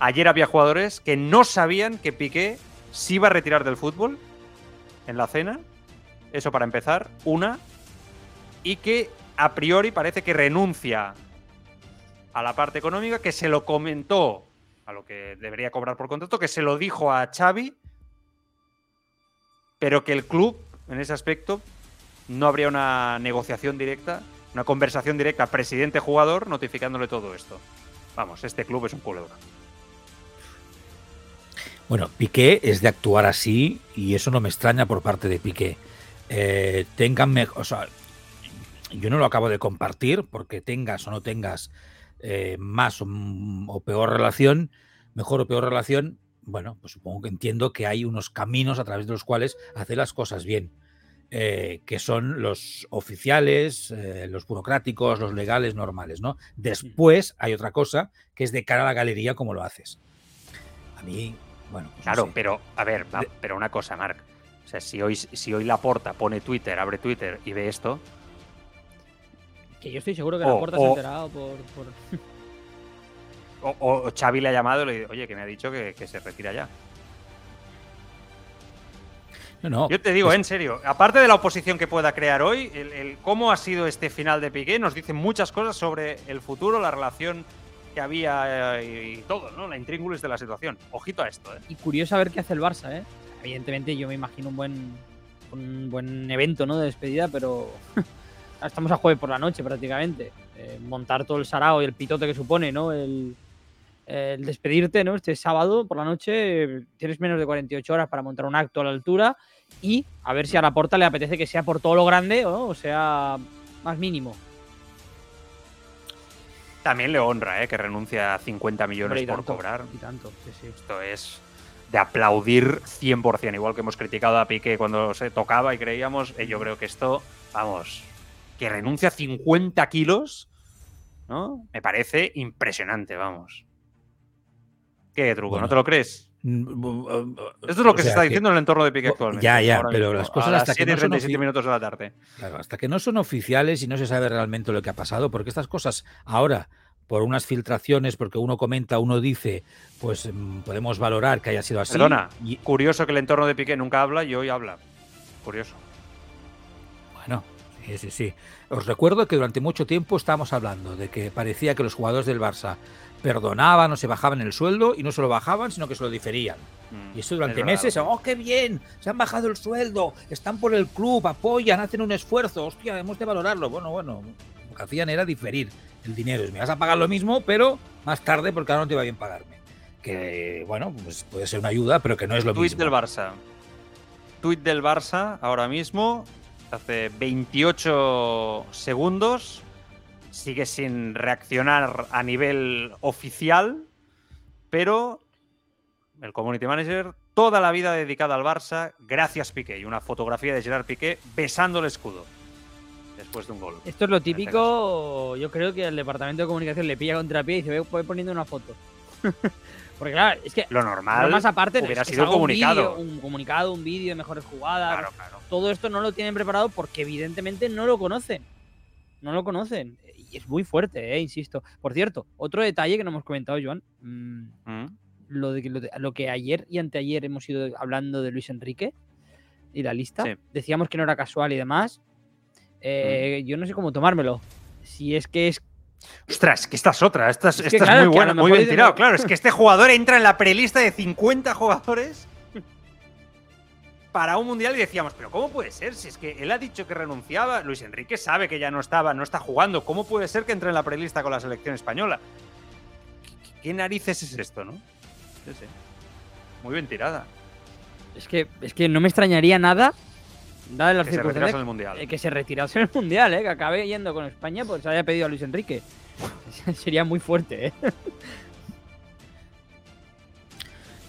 Ayer había jugadores que no sabían que Piqué se iba a retirar del fútbol en la cena. Eso para empezar. Una. Y que a priori parece que renuncia a la parte económica, que se lo comentó a lo que debería cobrar por contrato, que se lo dijo a Xavi, pero que el club, en ese aspecto, no habría una negociación directa, una conversación directa presidente-jugador notificándole todo esto. Vamos, este club es un culebra. Bueno, Piqué es de actuar así y eso no me extraña por parte de Piqué. Eh, tengan, o sea, yo no lo acabo de compartir porque tengas o no tengas eh, más o, m- o peor relación, mejor o peor relación, bueno, pues supongo que entiendo que hay unos caminos a través de los cuales hacer las cosas bien, eh, que son los oficiales, eh, los burocráticos, los legales, normales, ¿no? Después hay otra cosa que es de cara a la galería como lo haces. A mí, bueno, pues no Claro, sé. pero, a ver, va, pero una cosa, Marc. O sea, si hoy, si hoy Laporta pone Twitter, abre Twitter y ve esto, que yo estoy seguro que O- la puerta se ha enterado por. por- (laughs) o, o Xavi le ha llamado y le dice, oye, que me ha dicho que, que se retira ya. No, no, Yo te digo, pues- en serio, aparte de la oposición que pueda crear hoy, el, el cómo ha sido este final de Piqué nos dice muchas cosas sobre el futuro, la relación que había eh, y, todo, ¿no? La intríngulis de la situación. Ojito a esto, ¿eh? Y curioso a ver qué hace el Barça, ¿eh? Evidentemente, yo me imagino un buen, un buen evento, ¿no? De despedida, pero estamos a jueves por la noche prácticamente. Eh, montar todo el sarao y el pitote que supone, ¿no? El, el despedirte, ¿no? Este sábado por la noche tienes menos de 48 horas para montar un acto a la altura y a ver si a la porta le apetece que sea por todo lo grande ¿no? o sea más mínimo. También le honra, ¿eh? Que renuncia a 50 millones y por tanto, cobrar. Y tanto, sí, sí. Esto es de aplaudir 100%, igual que hemos criticado a Piqué cuando se tocaba y creíamos, eh, yo creo que esto, vamos, que renuncia a 50 kilos, ¿no? Me parece impresionante, vamos. ¿Qué truco? Bueno. ¿No te lo crees? Mm, Esto es lo o que se está que- diciendo en el entorno de Piqué actualmente. ya, ya, pero mismo, las cosas las hasta que 7 y no son 37 ofi- minutos de la tarde. Claro, hasta que no son oficiales y no se sabe realmente lo que ha pasado, porque estas cosas ahora, por unas filtraciones, porque uno comenta, uno dice, pues mm, podemos valorar que haya sido así. Perdona, Y curioso que el entorno de Piqué nunca habla y hoy habla. Curioso. bueno, sí, sí, sí. Os recuerdo que durante mucho tiempo estábamos hablando de que parecía que los jugadores del Barça perdonaban o se bajaban el sueldo y no se lo bajaban, sino que se lo diferían. Mm, Y eso durante es meses, ¡oh, qué bien! Se han bajado el sueldo, están por el club, apoyan, hacen un esfuerzo, hostia, hemos de valorarlo. Bueno, bueno, lo que hacían era diferir el dinero. Me vas a pagar lo mismo, pero más tarde porque ahora no te va bien pagarme. que, bueno, pues puede ser una ayuda, pero que no es lo Tweet mismo. del Barça. Tweet del Barça ahora mismo, hace 28 segundos. Sigue sin reaccionar a nivel oficial, pero el community manager, toda la vida dedicada al Barça, gracias Piqué. Y una fotografía de Gerard Piqué besando el escudo después de un gol. Esto es lo típico, yo creo que el departamento de comunicación le pilla contra pie y dice, voy poniendo una foto. (laughs) Porque claro, es que Lo normal más aparte hubiera es que sido un comunicado. un comunicado, un vídeo de mejores jugadas. Claro, claro. Todo esto no lo tienen preparado porque evidentemente no lo conocen. No lo conocen. Y es muy fuerte, eh, insisto. Por cierto, otro detalle que no hemos comentado, Joan. mm, Mm. lo, de, que- lo, de- lo que ayer y anteayer hemos ido hablando de Luis Enrique y la lista. Sí. Decíamos que no era casual y demás. Eh, Yo no sé cómo tomármelo. Si es que es Ostras, que esta es otra. Esta es, muy buena, muy bien tirado. Claro, es que este jugador entra en la prelista de 50 jugadores para un mundial y decíamos, pero ¿cómo puede ser? Si es que él ha dicho que renunciaba, Luis Enrique sabe que ya no estaba, no está jugando. ¿Cómo puede ser que entre en la prelista con la selección española? ¿Qué, qué narices es esto, no? Muy bien tirada. Es que, es que no me extrañaría nada, dadas las Que se retirase en circunstancias, el mundial. eh, que se retirase en el Mundial, eh, que acabe yendo con España, pues se haya pedido a Luis Enrique. (laughs) Sería muy fuerte, ¿eh?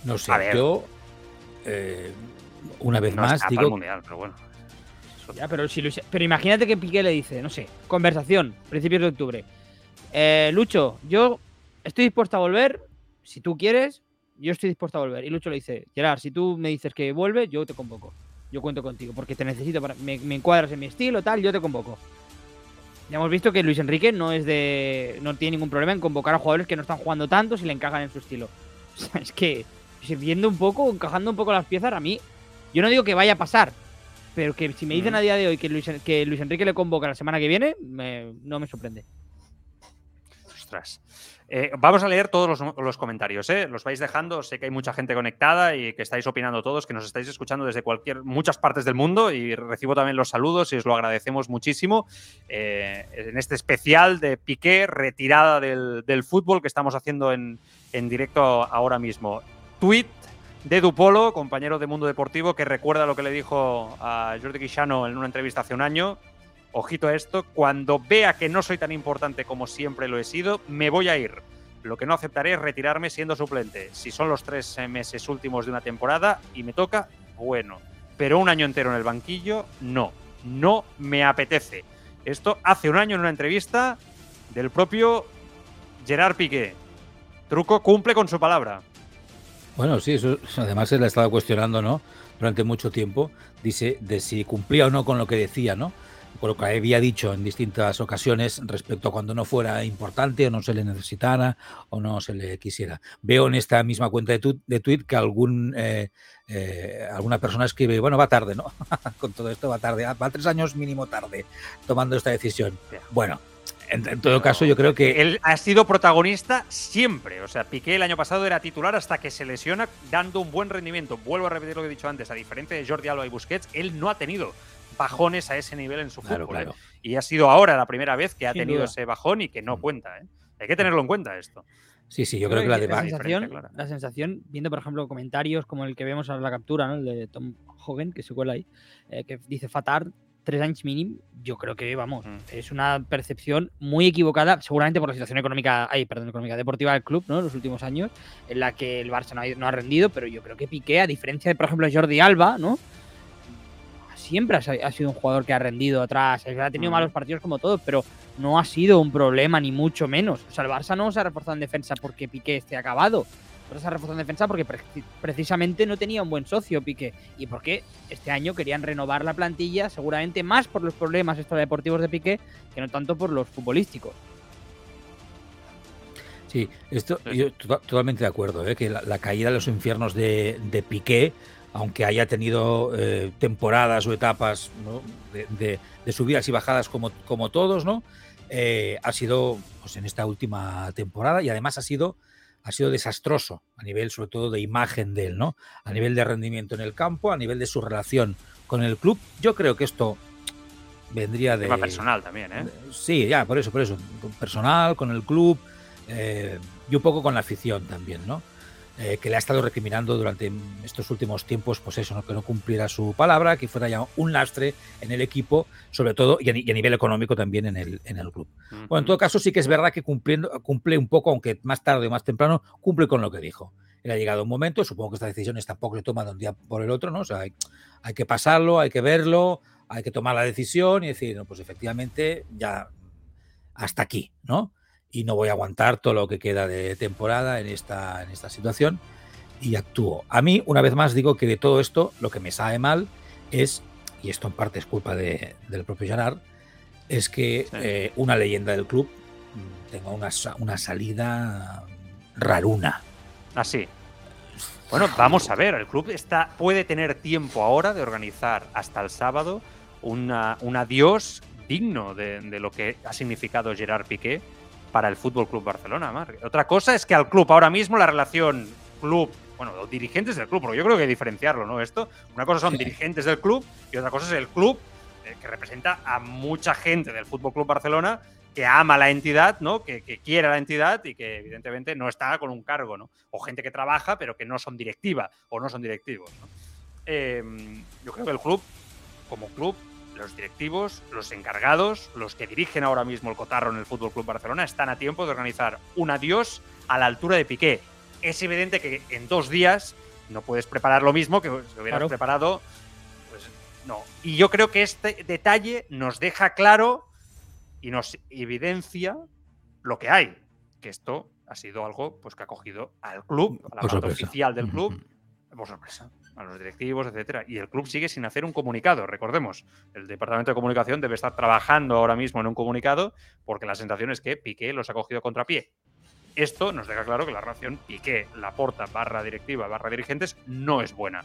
No sé, A ver. yo, eh, una vez No más, está para el digo, mundial, pero bueno. Ya, pero, si Luis- pero imagínate que Piqué le dice, no sé, conversación, principios de octubre. Eh, Lucho, yo estoy dispuesto a volver, si tú quieres, yo estoy dispuesto a volver. Y Lucho le dice, Gerard, si tú me dices que vuelve, yo te convoco. Yo cuento contigo, porque te necesito, para, me, me encuadras en mi estilo, tal, yo te convoco. Ya hemos visto que Luis Enrique no es de. no tiene ningún problema en convocar a jugadores que no están jugando tanto si le encajan en su estilo. (laughs) O sea, es que, viendo un poco, encajando un poco las piezas, a mí. Yo no digo que vaya a pasar, pero que si me dicen Mm. a día de hoy que Luis, que Luis Enrique le convoca la semana que viene, me- no me sorprende. Ostras. Eh, vamos a leer todos los, comentarios, ¿eh? Los vais dejando. Sé que hay mucha gente conectada y que estáis opinando todos, que nos estáis escuchando desde cualquier, muchas partes del mundo y recibo también los saludos y os lo agradecemos muchísimo. eh, en este especial de Piqué, retirada del, fútbol que estamos haciendo en, en directo ahora mismo. Tweet de Dupolo, compañero de Mundo Deportivo, que recuerda lo que le dijo a Jordi Quixano en una entrevista hace un año. Ojito a esto, cuando vea que no soy tan importante como siempre lo he sido, me voy a ir. Lo que no aceptaré es retirarme siendo suplente. Si son los tres eh, meses últimos de una temporada y me toca, bueno. Pero un año entero en el banquillo, no. No me apetece. Esto hace un año en una entrevista del propio Gerard Piqué. Truco cumple con su palabra. Bueno, sí, eso además se le ha estado cuestionando, ¿no? Durante mucho tiempo, dice de si cumplía o no con lo que decía, ¿no? Con lo que había dicho en distintas ocasiones respecto a cuando no fuera importante o no se le necesitara o no se le quisiera. Veo en esta misma cuenta de, tu, de tweet que algún eh, eh, alguna persona escribe, bueno, va tarde, ¿no? (laughs) con todo esto va tarde, va tres años mínimo tarde tomando esta decisión. Bueno, en, en todo caso, yo creo que Él ha sido protagonista siempre. O sea, Piqué el año pasado era titular hasta que se lesiona dando un buen rendimiento. Vuelvo a repetir lo que he dicho antes. A diferencia de Jordi Alba y Busquets, él no ha tenido bajones a ese nivel en su Claro, fútbol. ¿eh? claro. Y ha sido ahora la primera vez que ha Sin tenido duda. ese bajón y que no cuenta. ¿eh? Hay que tenerlo en cuenta esto. sí, sí, yo creo que la de la sensación, la sensación, viendo por ejemplo comentarios como el que vemos en la captura, ¿no? el de Tom Hogan, que se cuela ahí, eh, que dice Fatar, tres años mínimo, yo creo que, vamos, Mm. es una percepción muy equivocada, seguramente por la situación económica, ay, perdón, económica, deportiva del club, ¿no? En los últimos años, en la que el Barça no ha, no ha rendido, pero yo creo que Piqué, a diferencia de, por ejemplo, Jordi Alba, ¿no? Siempre ha, sido un jugador que ha rendido atrás, ha tenido Mm. malos partidos como todos, pero no ha sido un problema, ni mucho menos. O sea, el Barça no se ha reforzado en defensa porque Piqué esté acabado. Pero se ha reforzado en defensa porque pre- precisamente no tenía un buen socio Piqué. Y porque este año querían renovar la plantilla, seguramente más por los problemas extradeportivos de Piqué que no tanto por los futbolísticos. Sí, esto yo to- totalmente de acuerdo, ¿eh? que la, la caída de los infiernos de, de Piqué, aunque haya tenido eh, temporadas o etapas ¿no? de, de- de subidas y bajadas como, como todos, ¿no? Eh, ha sido pues, en esta última temporada y además ha sido, ha sido desastroso a nivel sobre todo de imagen de él, ¿no? A nivel de rendimiento en el campo, a nivel de su relación con el club. Yo creo que esto vendría de... Tema personal también, ¿eh? Sí, ya, por eso, por eso. Personal, con el club eh, y un poco con la afición también, ¿no? Eh, que le ha estado recriminando durante estos últimos tiempos, pues eso, ¿no? que no cumpliera su palabra, que fuera ya un lastre en el equipo, sobre todo, y a, y a nivel económico también en el, en el club. Bueno, en todo caso, sí que es verdad que cumpliendo, cumple un poco, aunque más tarde o más temprano, cumple con lo que dijo. Él ha llegado un momento, supongo que estas decisiones tampoco se toman de un día por el otro, ¿no? O sea, hay, hay que pasarlo, hay que verlo, hay que tomar la decisión y decir, no, pues efectivamente, ya hasta aquí, ¿no? Y no voy a aguantar todo lo que queda de temporada en esta, en esta situación y actúo. A mí, una vez más, digo que de todo esto lo que me sabe mal es, y esto en parte es culpa de, del propio Gerard, es que eh, una leyenda del club tenga una, una salida raruna. Así. Bueno, vamos a ver, el club está, puede tener tiempo ahora de organizar hasta el sábado una, un adiós digno de, de lo que ha significado Gerard Piqué para el Fútbol Club Barcelona. Mar. Otra cosa es que al club ahora mismo la relación club, bueno, los dirigentes del club, porque yo creo que hay que diferenciarlo, ¿no? Esto, una cosa son sí. dirigentes del club y otra cosa es el club eh, que representa a mucha gente del Fútbol Club Barcelona que ama la entidad, ¿no? Que, que, quiere la entidad y que evidentemente no está con un cargo, ¿no? O gente que trabaja pero que no son directiva o no son directivos. ¿no? Eh, yo creo que el club, como club, los directivos, los encargados, los que dirigen ahora mismo el cotarro en el Fútbol Club Barcelona están a tiempo de organizar un adiós a la altura de Piqué. Es evidente que en dos días no puedes preparar lo mismo que si hubieras claro. preparado. Pues no. Y yo creo que este detalle nos deja claro y nos evidencia lo que hay. Que esto ha sido algo pues, que ha cogido al club, a la parte oficial del club, por sorpresa a los directivos, etcétera. Y el club sigue sin hacer un comunicado. Recordemos, el departamento de comunicación debe estar trabajando ahora mismo en un comunicado porque la sensación es que Piqué los ha cogido contrapié. Esto nos deja claro que la relación Piqué, Laporta, barra directiva, barra dirigentes, no es buena.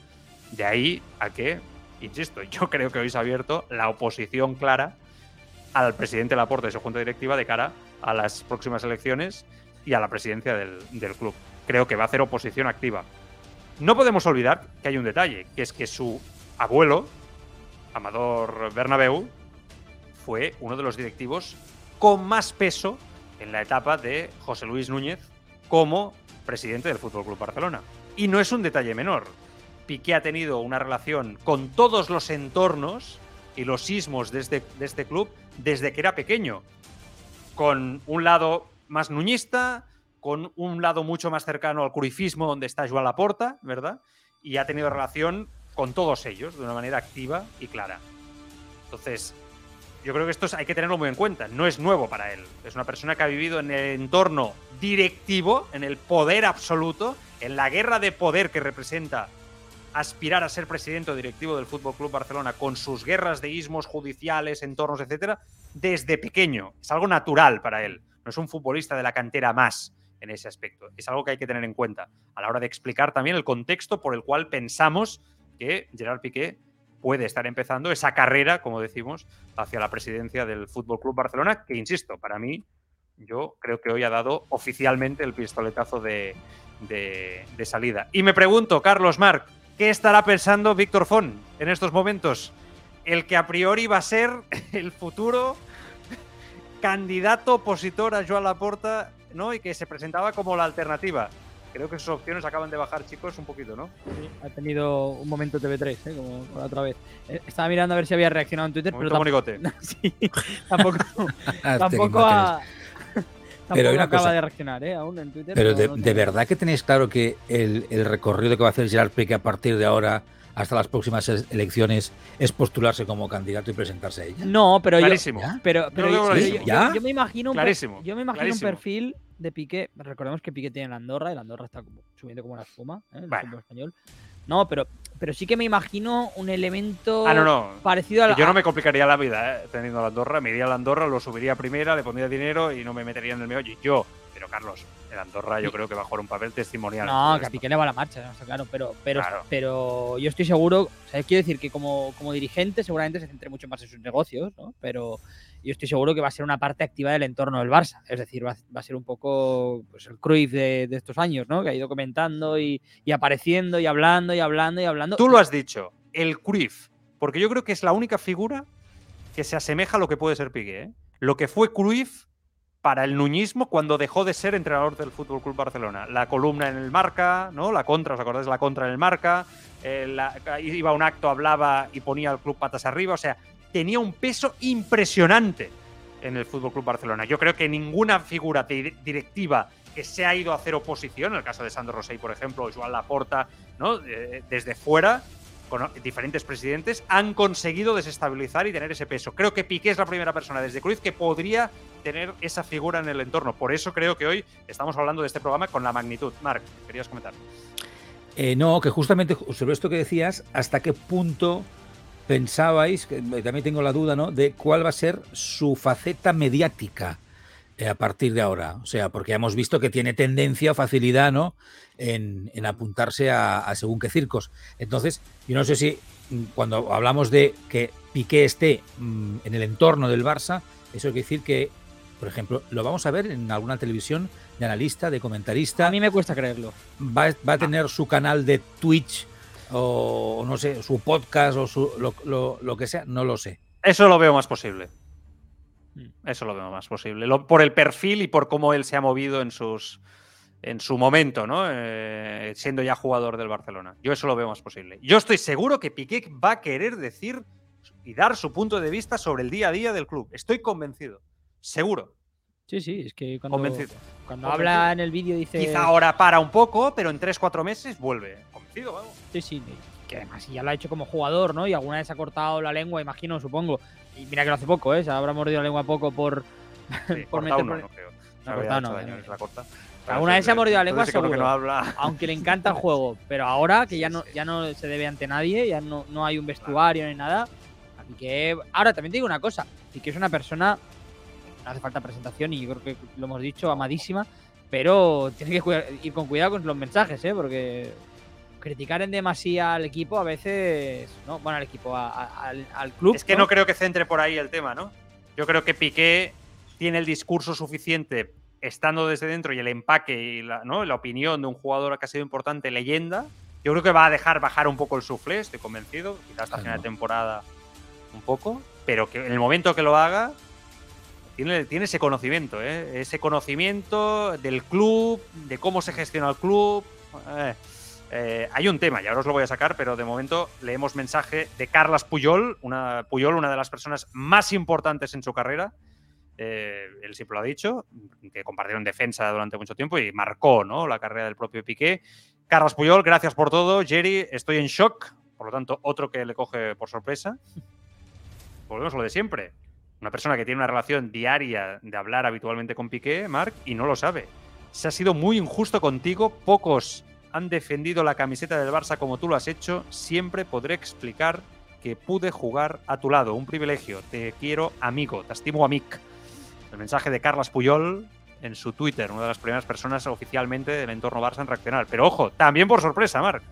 De ahí a que, insisto, yo creo que hoy se ha abierto la oposición clara al presidente Laporta y su junta directiva de cara a las próximas elecciones y a la presidencia del, del club. Creo que va a hacer oposición activa. No podemos olvidar que hay un detalle, que es que su abuelo, Amador Bernabeu, fue uno de los directivos con más peso en la etapa de José Luis Núñez como presidente del Fútbol Club Barcelona. Y no es un detalle menor. Piqué ha tenido una relación con todos los entornos y los sismos de este, de este club desde que era pequeño. Con un lado más nuñista, con un lado mucho más cercano al curifismo, donde está Joan Laporta, ¿verdad? Y ha tenido relación con todos ellos de una manera activa y clara. Entonces, yo creo que esto hay que tenerlo muy en cuenta. No es nuevo para él. Es una persona que ha vivido en el entorno directivo, en el poder absoluto, en la guerra de poder que representa aspirar a ser presidente o directivo del Fútbol Club Barcelona con sus guerras de ismos judiciales, entornos, etcétera, desde pequeño. Es algo natural para él. No es un futbolista de la cantera más en ese aspecto. Es algo que hay que tener en cuenta a la hora de explicar también el contexto por el cual pensamos que Gerard Piqué puede estar empezando esa carrera, como decimos, hacia la presidencia del Fútbol Club Barcelona, que insisto, para mí, yo creo que hoy ha dado oficialmente el pistoletazo de, de, salida. Y me pregunto, Carlos Marc, ¿qué estará pensando Víctor Font en estos momentos? El que a priori va a ser (laughs) el futuro candidato opositor a Joan Laporta ¿no? Y que se presentaba como la alternativa. Creo que sus opciones acaban de bajar, chicos, un poquito, ¿no? Sí, ha tenido un momento TV3, ¿eh? como la otra vez. Eh, estaba mirando a ver si había reaccionado en Twitter, pero tampoco, (laughs) sí, tampoco, (laughs) tampoco ha, (laughs) pero una acaba cosa, de reaccionar, ¿eh? Aún en Twitter. Pero, de, no de, verdad que tenéis claro que el, el, recorrido que va a hacer Gerard Piqué a partir de ahora hasta las próximas elecciones es postularse como candidato y presentarse a ella. No, pero clarísimo. yo, pero, pero yo, ¿Sí? yo, ¿Ya? yo, me imagino un, clarísimo. yo me imagino clarísimo. un perfil de Piqué. Recordemos que Piqué tiene la Andorra y la Andorra está como, subiendo como una espuma, ¿eh? el bueno. español. No, pero, pero sí que me imagino un elemento ah, no, no. parecido a la... Yo no me complicaría la vida ¿eh? teniendo la Andorra, me iría a la Andorra, lo subiría a primera, le pondría dinero y no me metería en el meollo. Yo, pero Carlos, el Andorra yo creo que va a jugar un papel testimonial. No, que a Piqué le va la marcha, no está claro, pero, pero, claro. pero yo estoy seguro, o sea, quiero decir que como, como dirigente seguramente se centre mucho más en sus negocios, ¿no? Pero yo estoy seguro que va a ser una parte activa del entorno del Barça, es decir, va, va a ser un poco pues, el Cruyff de, de, estos años, ¿no? Que ha ido comentando y, y, apareciendo y hablando y hablando y hablando. Tú lo has dicho, el Cruyff, porque yo creo que es la única figura que se asemeja a lo que puede ser Piqué, ¿eh? Lo que fue Cruyff para el nuñismo cuando dejó de ser entrenador del Fútbol Club Barcelona. La columna en el marca, ¿no? La contra, ¿os acordáis? La contra en el marca. eh, la- iba a un acto, hablaba y ponía al club patas arriba. O sea, tenía un peso impresionante en el Fútbol Club Barcelona. Yo creo que ninguna figura di- directiva que se ha ido a hacer oposición, en el caso de Sandro Rosell, por ejemplo, o Joan Laporta, ¿no? Eh, desde fuera, con diferentes presidentes, han conseguido desestabilizar y tener ese peso. Creo que Piqué es la primera persona desde Cruz que podría tener esa figura en el entorno. Por eso creo que hoy estamos hablando de este programa con la magnitud. Marc, querías comentar. Eh, no, que justamente sobre esto que decías, ¿hasta qué punto pensabais, que también tengo la duda, ¿no? De cuál va a ser su faceta mediática eh, a partir de ahora. O sea, porque ya hemos visto que tiene tendencia o facilidad, ¿no? En, en apuntarse a, a según qué circos. Entonces, yo no sé si mm, cuando hablamos de que Piqué esté mm, en el entorno del Barça, eso quiere decir que, por ejemplo, lo vamos a ver en alguna televisión de analista, de comentarista. A mí me cuesta creerlo. va, va a tener su canal de Twitch o no sé, su podcast o su, lo, lo- lo que sea, no lo sé. Eso lo veo más posible. Mm. Eso lo veo más posible. Lo- por el perfil y por cómo él se ha movido en sus en su momento, ¿no? Eh, siendo ya jugador del Barcelona. Yo eso lo veo más posible. Yo estoy seguro que Piqué va a querer decir y dar su punto de vista sobre el día a día del club. Estoy convencido. Seguro. Sí, sí, es que cuando, Convencido. cuando Convencido. habla en el vídeo dice. Quizá ahora para un poco, pero en 3-4 meses vuelve. Convencido, vamos. Sí, sí, que además ya lo ha hecho como jugador, ¿no? Y alguna vez ha cortado la lengua, imagino, supongo. Y mira que lo hace poco, ¿eh? Se habrá mordido la lengua poco por. Sí, (laughs) por meter no, por- no creo. No, cortado no, daño, eh. es la corta. Alguna vez se ha mordido la lengua, lo que seguro. no habla. Aunque le encanta el (laughs) juego. Pero ahora que ya no, ya no se debe ante nadie, ya no, no hay un vestuario ni nada. Así que. Ahora también te digo una cosa. Y que es una persona. No hace falta presentación y yo creo que lo hemos dicho, amadísima. Pero tiene que ir con cuidado con los mensajes, ¿eh? Porque criticar en demasía al equipo a veces. ¿no? Bueno, al equipo, a- a- al, al club. Es que no creo que centre por ahí el tema, ¿no? Yo creo que Piqué tiene el discurso suficiente estando desde dentro y el empaque y la, ¿no? la opinión de un jugador que ha sido importante, leyenda. Yo creo que va a dejar bajar un poco el suflé, estoy convencido. Quizás hasta final de temporada un poco. Pero que en el momento que lo haga, tiene, tiene ese conocimiento, ¿eh? Ese conocimiento del club, de cómo se gestiona el club. Eh, eh, hay un tema, y ahora os lo voy a sacar, pero de momento leemos mensaje de Carlas Puyol, una, Puyol, una de las personas más importantes en su carrera. Eh, él siempre lo ha dicho, que compartieron defensa durante mucho tiempo y marcó ¿no? la carrera del propio Piqué. Carlas Puyol, gracias por todo. Jerry, estoy en shock. Por lo tanto, otro que le coge por sorpresa. Volvemos a lo de siempre. Una persona que tiene una relación diaria de hablar habitualmente con Piqué, Marc, y no lo sabe. Se ha sido muy injusto contigo. Pocos han defendido la camiseta del Barça como tú lo has hecho. Siempre podré explicar que pude jugar a tu lado. Un privilegio. Te quiero, amigo. Te estimo, amic. El mensaje de Carlas Puyol en su Twitter, una de las primeras personas oficialmente del entorno Barça en reaccionar. Pero ojo, también por sorpresa, Marc.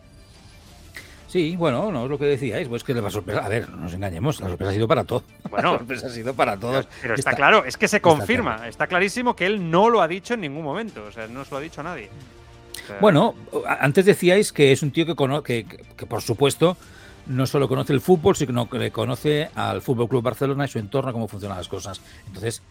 Sí, bueno, no es lo que decíais, pues que la sorpresa, a ver, no nos engañemos, la sorpresa ha sido para todos. (laughs) Bueno, la sorpresa ha sido para todos. Pero está, Está- claro, es que se está confirma, claro. está clarísimo que él no lo ha dicho en ningún momento, o sea, no se lo ha dicho a nadie. Bueno, antes decíais que es un tío que, cono- que, que- que, por supuesto, no solo conoce el fútbol, sino que le conoce al Fútbol Club Barcelona y su entorno, cómo funcionan las cosas. Entonces,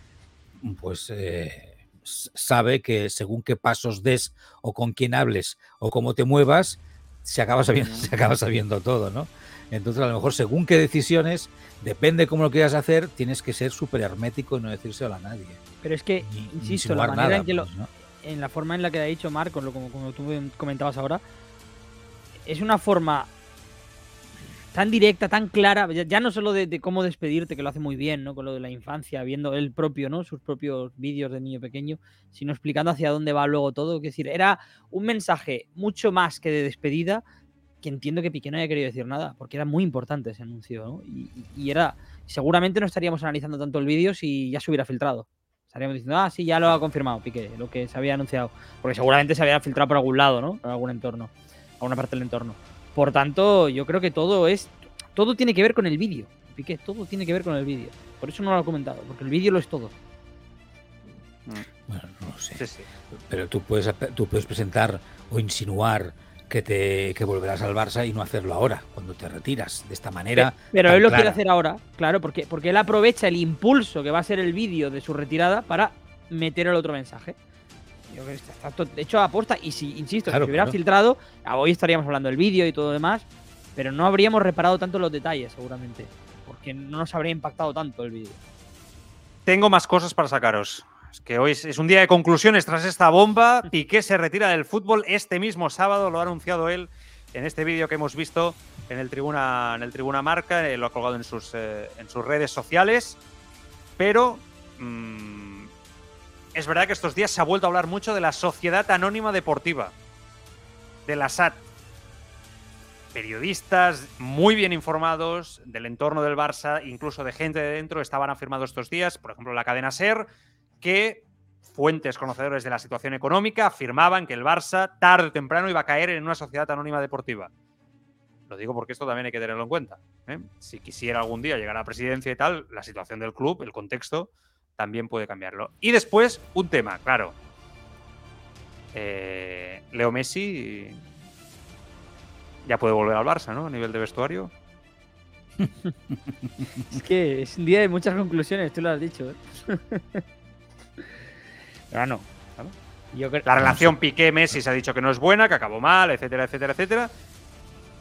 pues eh, sabe que según qué pasos des o con quién hables o cómo te muevas, se acaba sabiendo, se acaba sabiendo todo, ¿no? Entonces, a lo mejor, según qué decisiones, depende cómo lo quieras hacer, tienes que ser súper hermético y no decírselo a nadie. Pero es que, Ni- ni insisto, la manera nada, en que lo, pues, ¿no? En la forma en la que ha dicho Marco, como, como tú comentabas ahora, es una forma tan directa, tan clara, ya, no solo de, de cómo despedirte, que lo hace muy bien, ¿no? Con lo de la infancia, viendo él propio, ¿no? Sus propios vídeos de niño pequeño, sino explicando hacia dónde va luego todo. Es decir, era un mensaje mucho más que de despedida, que entiendo que Piqué no haya querido decir nada, porque era muy importante ese anuncio, ¿no? Y- y era, seguramente no estaríamos analizando tanto el vídeo si ya se hubiera filtrado. Estaríamos diciendo, ah, sí, ya lo ha confirmado Piqué, lo que se había anunciado. Porque seguramente se había filtrado por algún lado, ¿no? Por algún entorno, alguna parte del entorno. Por tanto, yo creo que todo es. Todo tiene que ver con el vídeo. Piqué, todo tiene que ver con el vídeo. Por eso no lo he comentado, porque el vídeo lo es todo. Bueno, no lo sé. sí, sí. Pero tú puedes, tú puedes presentar o insinuar que te que volverás al Barça y no hacerlo ahora, cuando te retiras. De esta manera. Pero él lo quiere hacer ahora, claro, porque, porque él aprovecha el impulso que va a ser el vídeo de su retirada para meter el otro mensaje. Yo creo que está, está hecho a posta. Y si, insisto, Claro, si hubiera claro. filtrado, hoy estaríamos hablando del vídeo y todo lo demás. Pero no habríamos reparado tanto los detalles, seguramente. Porque no nos habría impactado tanto el vídeo. Tengo más cosas para sacaros. Que hoy es- un día de conclusiones tras esta bomba. Piqué se retira del fútbol este mismo sábado, lo ha anunciado él en este vídeo que hemos visto en el Tribuna, en el tribuna Marca, eh, lo ha colgado en sus, eh, en sus redes sociales. Pero mm, es verdad que estos días se ha vuelto a hablar mucho de la Sociedad Anónima Deportiva, de la SAT. Periodistas muy bien informados del entorno del Barça, incluso de gente de dentro, estaban afirmando estos días, por ejemplo, la cadena SER, que fuentes conocedores de la situación económica afirmaban que el Barça tarde o temprano iba a caer en una sociedad anónima deportiva. Lo digo porque esto también hay que tenerlo en cuenta. ¿eh? Si quisiera algún día llegar a la presidencia y tal, la situación del club, el contexto, también puede cambiarlo. Y después, un tema, claro. Eh, Leo Messi ya puede volver al Barça, ¿no? A nivel de vestuario. (laughs) Es que es un día de muchas conclusiones, tú lo has dicho. ¿eh? (laughs) Pero no. Yo creo- La relación Piqué-Messi se ha dicho que no es buena, que acabó mal, etcétera, etcétera, etcétera.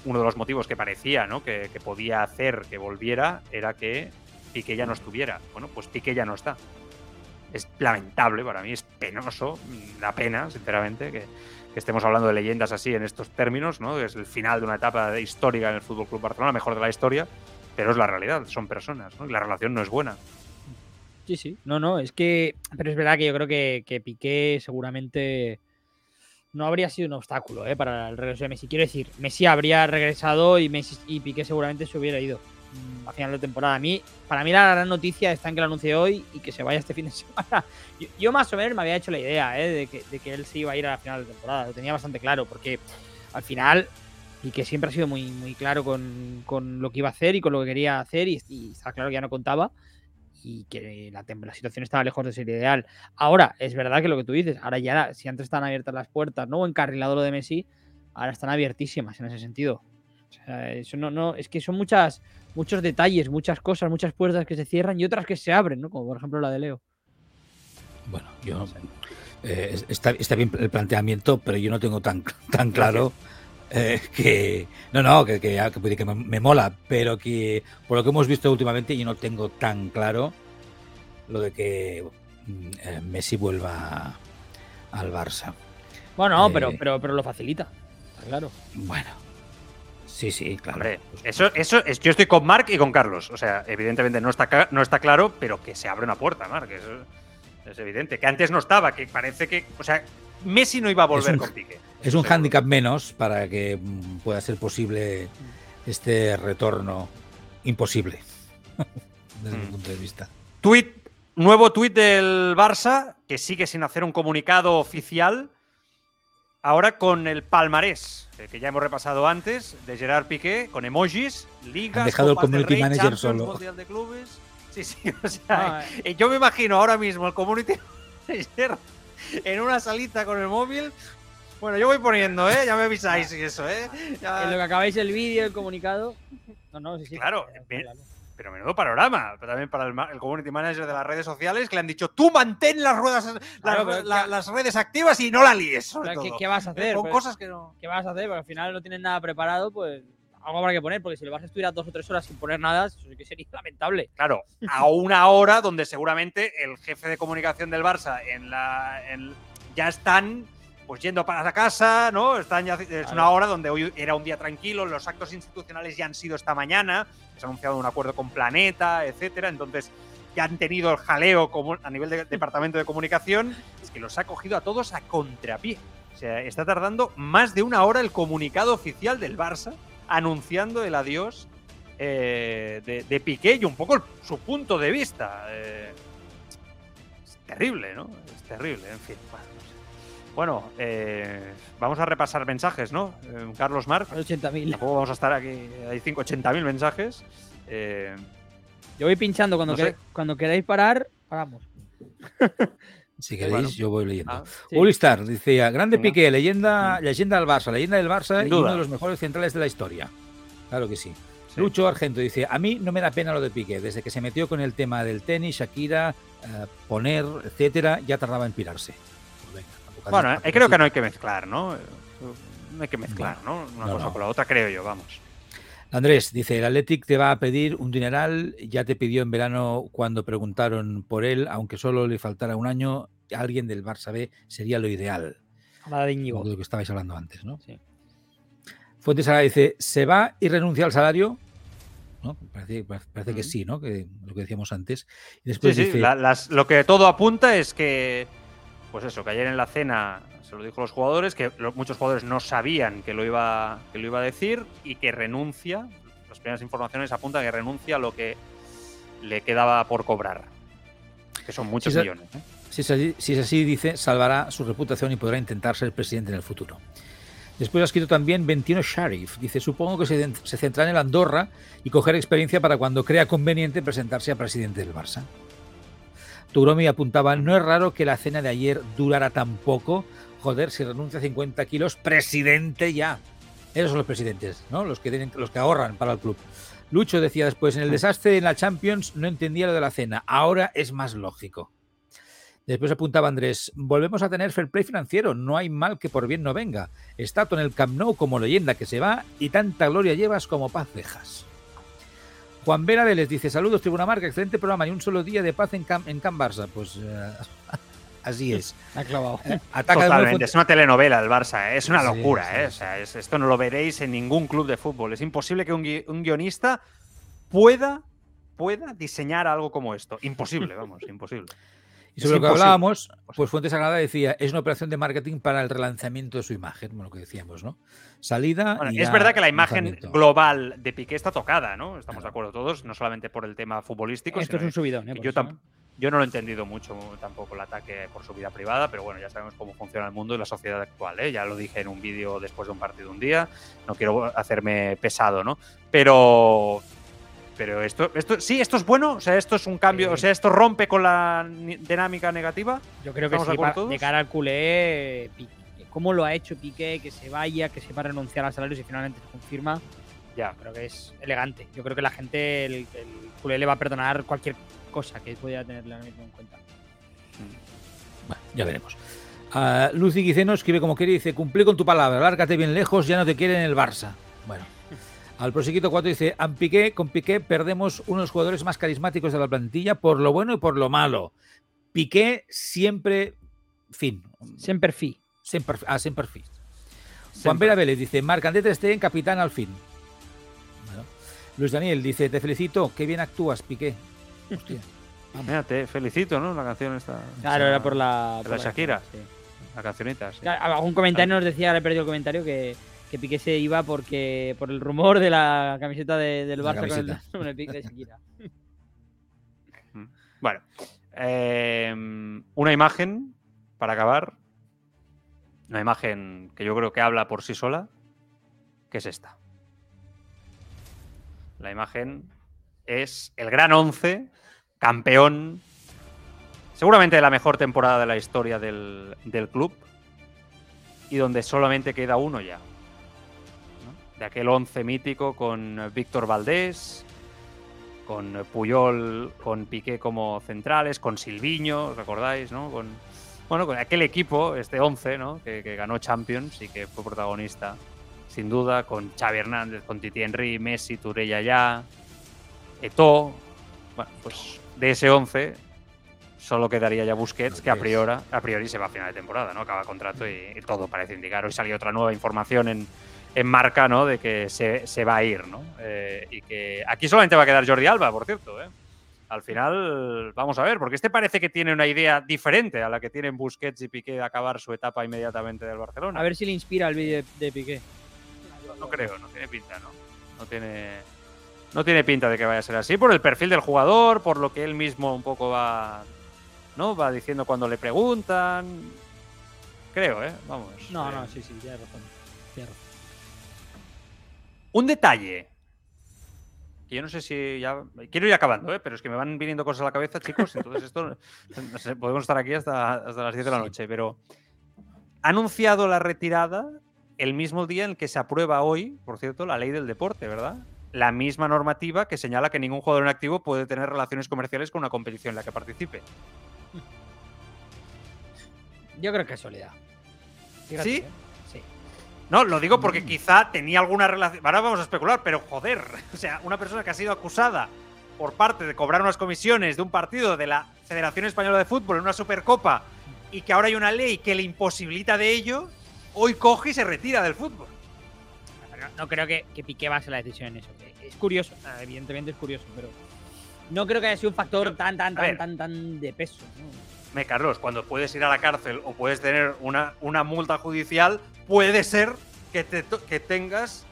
Uno de los motivos que parecía, ¿no? Que, que podía hacer que volviera era que Piqué ya no estuviera. Bueno, pues Piqué ya no está. Es lamentable para mí, es penoso, mm, da pena, sinceramente, que, que estemos hablando de leyendas así en estos términos, ¿no? Es el final de una etapa histórica en el Fútbol Club Barcelona, mejor de la historia, pero es la realidad, son personas, ¿no? Y la relación no es buena. Sí, sí. No, no, es que. Pero es verdad que yo creo que, que Piqué seguramente no habría sido un obstáculo ¿eh? para el regreso de Messi. Quiero decir, Messi habría regresado y Messi y Piqué seguramente se hubiera ido mm, a final de temporada. A mí, para mí la gran noticia está en que lo anuncie hoy y que se vaya este fin de (laughs) semana. Yo, yo más o menos me había hecho la idea ¿eh? de, que, de que él se iba a ir a la final de temporada. Lo tenía bastante claro porque al final Piqué siempre ha sido muy, muy claro con, con lo que iba a hacer y con lo que quería hacer y, y está claro que ya no contaba y que la, situación estaba lejos de ser ideal. Ahora, es verdad que lo que tú dices, ahora ya, si antes están abiertas las puertas, ¿no? Encarrilado lo de Messi, ahora están abiertísimas en ese sentido. O sea, eso no, no, es que son muchas, muchos detalles, muchas cosas, muchas puertas que se cierran y otras que se abren, ¿no? Como por ejemplo la de Leo. Bueno, yo. eh, es- está, está bien el planteamiento, pero yo no tengo tan, tan claro (laughs) eh, que. No, no, que, que, que, puede que me, me mola, pero que por lo que hemos visto últimamente, yo no tengo tan claro lo de que mm, eh, Messi vuelva al Barça. Bueno, Eh, pero, pero, pero lo facilita. Está claro. Bueno, sí, sí, claro. Hombre, eso, eso es, yo estoy con Marc y con Carlos. O sea, evidentemente no está, no está claro, pero que se abre una puerta, Marc. Eso es evidente. Que antes no estaba, que parece que. O sea, Messi no iba a volver un- con Piqué. Es un hándicap menos para que mm, pueda ser posible este retorno imposible, (laughs) desde mi Mm. punto de vista. Tweet, nuevo tuit del Barça, que sigue sin hacer un comunicado oficial. Ahora con el palmarés, eh, que ya hemos repasado antes, de Gerard Piqué, con emojis, ligas, Han dejado el Copas community Rey, manager Champions, solo. Mundial de Clubes. Sí, sí, (laughs) o sea, Ah, eh, yo me imagino ahora mismo el community (laughs) manager en una salita con el móvil. Bueno, yo voy poniendo, ¿eh? Ya me avisáis y eso, ¿eh? Ya- En lo que acabáis el vídeo, el comunicado. No, no, sí, sí. Claro, claro. Pero menudo panorama, pero también para el, community manager de las redes sociales que le han dicho, tú mantén las ruedas, las, Claro, pero la- ¿qué- las redes activas y no la líes. sobre Claro, ¿qué, vas a hacer? Con Pues, cosas que no. ¿Qué vas a hacer? Porque al final no tienes nada preparado, pues algo habrá que poner, porque si le vas a estudiar dos o tres horas sin poner nada, eso sí que sería lamentable. Claro, a una hora donde seguramente el jefe de comunicación del Barça en la, en- ya están pues yendo para la casa, ¿no? Están ya, es una hora donde hoy era un día tranquilo, los actos institucionales ya han sido esta mañana, se ha anunciado un acuerdo con Planeta, etcétera, entonces ya han tenido el jaleo a nivel de departamento de comunicación, es que los ha cogido a todos a contrapié. O sea, está tardando más de una hora el comunicado oficial del Barça anunciando el adiós eh, de, de Piqué y un poco el- su punto de vista. eh, es terrible, ¿no? Es terrible, en fin. Bueno. Bueno, eh, vamos a repasar mensajes, ¿no? Eh, Carlos Marc. Hay 80.000. Tampoco vamos a estar aquí. Hay 580.000 mensajes. Eh, Yo voy pinchando cuando, No quer- sé. cuando queráis parar, paramos. (laughs) Si queréis, Bueno. yo voy leyendo. ah, Sí. Ulistar decía, grande. Piqué, leyenda, leyenda del Barça, leyenda del Barça y uno de los mejores centrales de la historia. Claro que sí. Lucho Argento dice, a mí no me da pena lo de Piqué, desde que se metió con el tema del tenis, Shakira, eh, poner, etcétera, ya tardaba en pirarse. Bueno, eh, creo que no hay que mezclar, ¿no? No hay que mezclar, ¿no? Una no, cosa no. con la otra, creo yo, vamos. Andrés dice, el Athletic te va a pedir un dineral, ya te pidió en verano cuando preguntaron por él, aunque solo le faltara un año, alguien del Barça B sería lo ideal. Hablaba de Íñigo. De lo que estabais hablando antes, ¿no? Sí. Fuentes Sara dice, ¿se va y renuncia al salario? ¿No? Parece, parece que sí, ¿no? Que lo que decíamos antes. Y Sí, después sí, dice, la- las- lo que todo apunta es que, pues eso, que ayer en la cena se lo dijo a los jugadores, que lo- muchos jugadores no sabían que lo, iba, que lo iba a decir y que renuncia, las primeras informaciones apuntan que renuncia a lo que le quedaba por cobrar, que son muchos millones. ¿eh? Si es, así, si es así, dice, salvará su reputación y podrá intentar ser presidente en el futuro. Después ha escrito también 21 Sharif. Dice, supongo que se, se centrará en el Andorra y coger experiencia para cuando crea conveniente presentarse a presidente del Barça. Turomi apuntaba, no es raro que la cena de ayer durara tan poco. Joder, si renuncia a 50 kilos, presidente ya. Esos son los presidentes, ¿no? Los que, tienen, los que ahorran para el club. Lucho decía después, en el desastre en la Champions no entendía lo de la cena. Ahora es más lógico. Después apuntaba Andrés, volvemos a tener fair play financiero, no hay mal que por bien no venga. Estato en el Camp Nou como leyenda que se va y tanta gloria llevas como paz dejas. Juan Vera Vélez dice, saludos Tribuna Marca, excelente programa, ni un solo día de paz en Camp, en Camp Barça. Pues eh, (laughs) así es. Ha clavado. Eh, ataca Totalmente, es una telenovela el Barça, ¿eh? es una Sí, locura, sí, ¿eh? O sea, es- esto no lo veréis en ningún club de fútbol. Es imposible que un, gui- un guionista pueda, pueda diseñar algo como esto. Imposible, vamos, imposible. Y Es sobre lo que hablábamos, pues Fuentes Sagrada decía, es una operación de marketing para el relanzamiento de su imagen, bueno, lo que decíamos, ¿no? Salida. Bueno, y es verdad que la imagen global de Piqué está tocada, ¿no? Estamos Claro. de acuerdo todos, no solamente por el tema futbolístico, Esto sino es un subidón, ¿eh? yo, tam- ¿no? yo no lo he entendido mucho tampoco el ataque por su vida privada, pero bueno, ya sabemos cómo funciona el mundo y la sociedad actual, ¿eh? Ya lo dije en un vídeo después de un partido un día, no quiero hacerme pesado, ¿no? Pero pero esto, esto sí, esto es bueno, o sea, esto es un cambio, Sí. o sea, esto rompe con la dinámica negativa. Yo creo que ¿Estamos de sí, acuerdo pa- todos? de cara al culé, cómo lo ha hecho Piqué, que se vaya, que se va a renunciar al salario si finalmente se confirma, Ya, creo que es elegante. Yo creo que la gente, el, el culé le va a perdonar cualquier cosa que pudiera tenerle ahora mismo en cuenta. Bueno, ya veremos. Ah, Lucy Guiceno escribe como quiere y dice, cumplí con tu palabra, lárgate bien lejos, ya no te quieren en el Barça. Bueno. Al proseguito 4 dice, "An Piqué, con Piqué perdemos uno de los jugadores más carismáticos de la plantilla por lo bueno y por lo malo. Piqué siempre, fin, Siempre fi. siempre, ah, siempre fin. Juan. Vera Vélez dice, Marc André Stegen, capitán al fin. Bueno. Luis Daniel dice, te felicito, qué bien actúas, Piqué. Hostia. (laughs) mira, te felicito, ¿no? La canción esta. Claro, esa- era por la. por la Shakira. sí. La cancionita, sí. Claro, Algún comentario nos decía, le he perdido el comentario, que, que Piqué se iba porque por el rumor de la camiseta de- del Barça con el, camiseta. (laughs) con el pick de Shakira. Bueno, eh, una imagen para acabar. Una imagen que yo creo que habla por sí sola, que es esta. La imagen es el gran once, campeón, seguramente de la mejor temporada de la historia del, del club, y donde solamente queda uno ya. De aquel once mítico con Víctor Valdés, con Puyol, con Piqué como centrales, con Silviño, ¿os ¿recordáis? ¿no? Con, bueno, con aquel equipo, este 11, ¿no? que, que ganó Champions y que fue protagonista, sin duda, con Xavi Hernández, con Titi Henry, Messi, Touré ya, Eto'o. Bueno, pues de ese 11 solo quedaría ya Busquets, que a priori, a priori se va a final de temporada, ¿no? Acaba contrato y, y todo parece indicar. Hoy salió otra nueva información en, en marca, ¿no? De que se, se va a ir, ¿no? Eh, y que aquí solamente va a quedar Jordi Alba, por cierto, ¿eh? Al final, vamos a ver, porque este parece que tiene una idea diferente a la que tienen Busquets y Piqué de acabar su etapa inmediatamente del Barcelona. A ver si le inspira el vídeo de, de Piqué. No creo, no tiene pinta, ¿no? No tiene, no tiene pinta de que vaya a ser así por el perfil del jugador, por lo que él mismo un poco va, ¿no? Va diciendo cuando le preguntan. Creo, ¿eh? Vamos. No, eh, no, sí, sí, tienes razón. Tienes razón. Un detalle. Que yo no sé si ya. Quiero ir acabando, ¿eh? pero es que me van viniendo cosas a la cabeza, chicos. Entonces, esto. (laughs) no sé, podemos estar aquí hasta, hasta las 10 de la noche, pero. Ha anunciado la retirada el mismo día en el que se aprueba hoy, por cierto, la ley del deporte, ¿verdad? la misma normativa que señala que ningún jugador en activo puede tener relaciones comerciales con una competición en la que participe. Yo creo que es casualidad. Fíjate, ¿Sí? ¿eh? No, lo digo porque quizá tenía alguna relación. Ahora vamos a especular, pero joder, (laughs) o sea, una persona que ha sido acusada por parte de cobrar unas comisiones de un partido de la Federación Española de Fútbol en una Supercopa y que ahora hay una ley que le imposibilita de ello, hoy coge y se retira del fútbol. No creo que, que Piqué base la decisión en eso. Es curioso, evidentemente es curioso, pero no creo que haya sido un factor tan, tan, tan, tan, tan de peso. ¿no? Me, Carlos, cuando puedes ir a la cárcel o puedes tener una, una multa judicial, puede ser que, te que tengas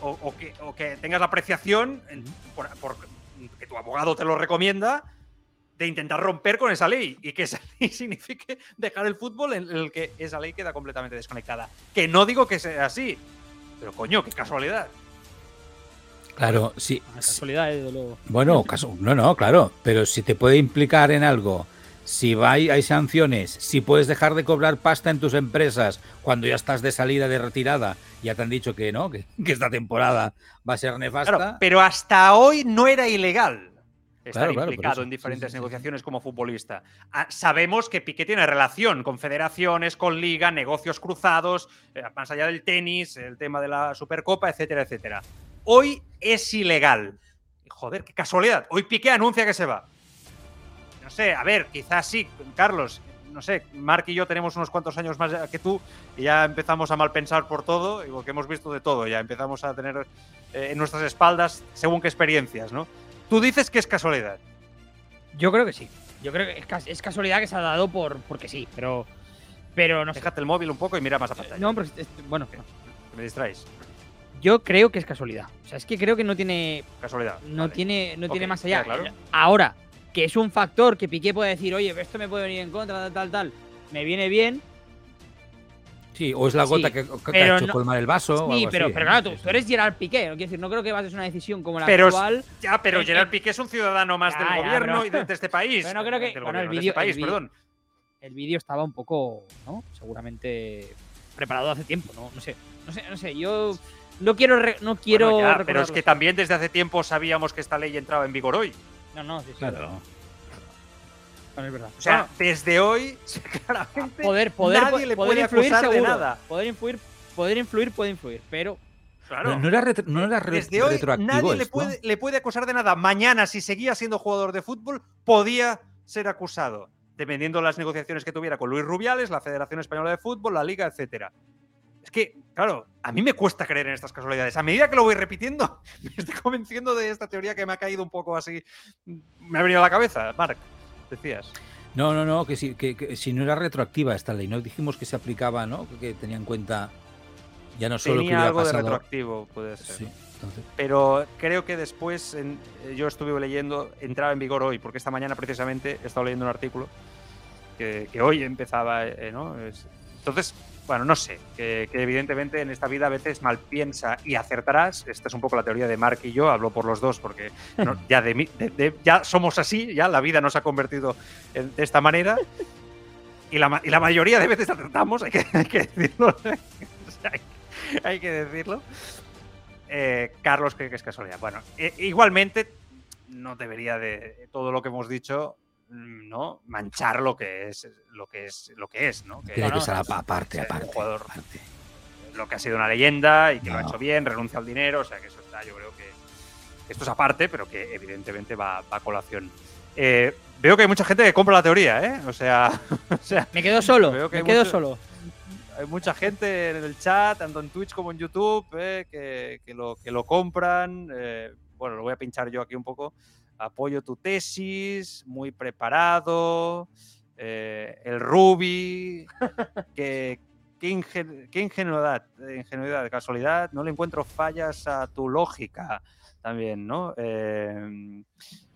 o, o que, o que tengas la apreciación, por, por- que tu abogado te lo recomienda, de intentar romper con esa ley y que esa (laughs) ley signifique dejar el fútbol en el que esa ley queda completamente desconectada. Que no digo que sea así, pero coño, qué casualidad. Claro, sí. Casualidad, desde luego. Bueno, caso, no, no, claro, pero si te puede implicar en algo, si va, hay, hay sanciones, si puedes dejar de cobrar pasta en tus empresas cuando ya estás de salida, de retirada, ya te han dicho que no, que, que esta temporada va a ser nefasta. Claro, pero hasta hoy no era ilegal estar Claro, implicado en diferentes Sí, sí, sí, negociaciones como futbolista. Ah, sabemos que Piqué tiene relación con federaciones, con liga, negocios cruzados, eh, más allá del tenis, el tema de la Supercopa, etcétera, etcétera. Hoy es ilegal. Joder, qué casualidad. Hoy Piqué anuncia que se va. No sé, a ver, quizás sí, Carlos. No sé, Mark y yo tenemos unos cuantos años más que tú y ya empezamos a mal pensar por todo, y porque hemos visto de todo, ya empezamos a tener eh, en nuestras espaldas según qué experiencias, ¿no? Tú dices que es casualidad. Yo creo que sí. Yo creo que es, cas- es casualidad que se ha dado por porque sí, pero pero no sé. Déjate el móvil un poco y mira más a pantalla. No, pero bueno, me distraes. yo creo que es casualidad. O sea, es que creo que no tiene Casualidad. no vale. tiene no tiene Ok, más allá. claro. Ahora, que es un factor que Piqué puede decir, "Oye, esto me puede venir en contra tal tal tal." Me viene bien. Sí, o es la gota Sí, que, que ha hecho no- colmar el vaso. o Sí, algo pero, así, pero ¿eh? claro, tú, eres Gerard Piqué. No quiero decir, no creo que bases una decisión como la Pero- actual. Ya, pero Eh, Gerard Piqué es un ciudadano más ya, del ya, gobierno pero- y de, (laughs) de este país. Pero no creo que- Del bueno, el gobierno, de vídeo- este país, el vi- perdón. el vídeo estaba un poco, ¿no? Seguramente preparado hace tiempo, ¿no? No sé, no sé, no sé. Yo no quiero, re- no quiero. Bueno, ya, pero es que también desde hace tiempo sabíamos que esta ley entraba en vigor hoy. No, no, sí, sí. Claro. No, es verdad. O sea, Bueno, desde hoy, (laughs) claramente, poder, poder, nadie le poder puede influir acusar de seguro. nada. Poder influir, poder influir, puede influir, pero Claro. No, no era, retro- no era re- Desde hoy nadie le puede, le puede acusar de nada. Mañana, si seguía siendo jugador de fútbol, podía ser acusado, dependiendo de las negociaciones que tuviera con Luis Rubiales, la Federación Española de Fútbol, la Liga, etcétera. Es que, claro, a mí me cuesta creer en estas casualidades. A medida que lo voy repitiendo, (laughs) me estoy convenciendo de esta teoría que me ha caído un poco así. Me ha venido a la cabeza. Marc, decías. No, no, no, que si, que, que si no era retroactiva esta ley, no dijimos que se aplicaba, ¿no? Que, que tenía en cuenta ya no solo que Tenía hubiera algo de retroactivo, puede ser. Sí, entonces. Pero creo que después, en- yo estuve leyendo, entraba en vigor hoy, porque esta mañana precisamente he estado leyendo un artículo que, que hoy empezaba, eh, ¿no? Es- entonces, bueno, no sé, que, que evidentemente en esta vida a veces mal piensa y acertarás. Esta es un poco la teoría de Mark y yo, hablo por los dos porque (laughs) no- ya, de, mí- de- de- ya somos así, ya la vida nos ha convertido en- de esta manera. Y la, ma- y la mayoría de veces acertamos, hay que, hay que decirlo. (laughs) Hay, hay que decirlo. Eh, Carlos cree que es casualidad. Bueno, eh, igualmente no debería de todo lo que hemos dicho, no manchar lo que es lo que es lo que es, ¿no? Que, Tiene no, que ser es- aparte, aparte. jugador aparte. lo que ha sido una leyenda y que lo ha hecho bien, renuncia al dinero, o sea que eso está, yo creo que esto es aparte, pero que evidentemente va, va a colación. Eh, veo que hay mucha gente que compra la teoría, ¿eh? O sea, (laughs) o sea me quedo solo. Veo que Me hay quedo mucho- solo. hay mucha gente en el chat, tanto en Twitch como en YouTube, eh, que, que lo, que lo compran. eh, bueno, lo voy a pinchar yo aquí un poco. Apoyo tu tesis, muy preparado. eh, el Ruby. (laughs) que, qué, ingen- qué ingenuidad, ingenuidad, casualidad. No le encuentro fallas a tu lógica también, ¿no? Eh,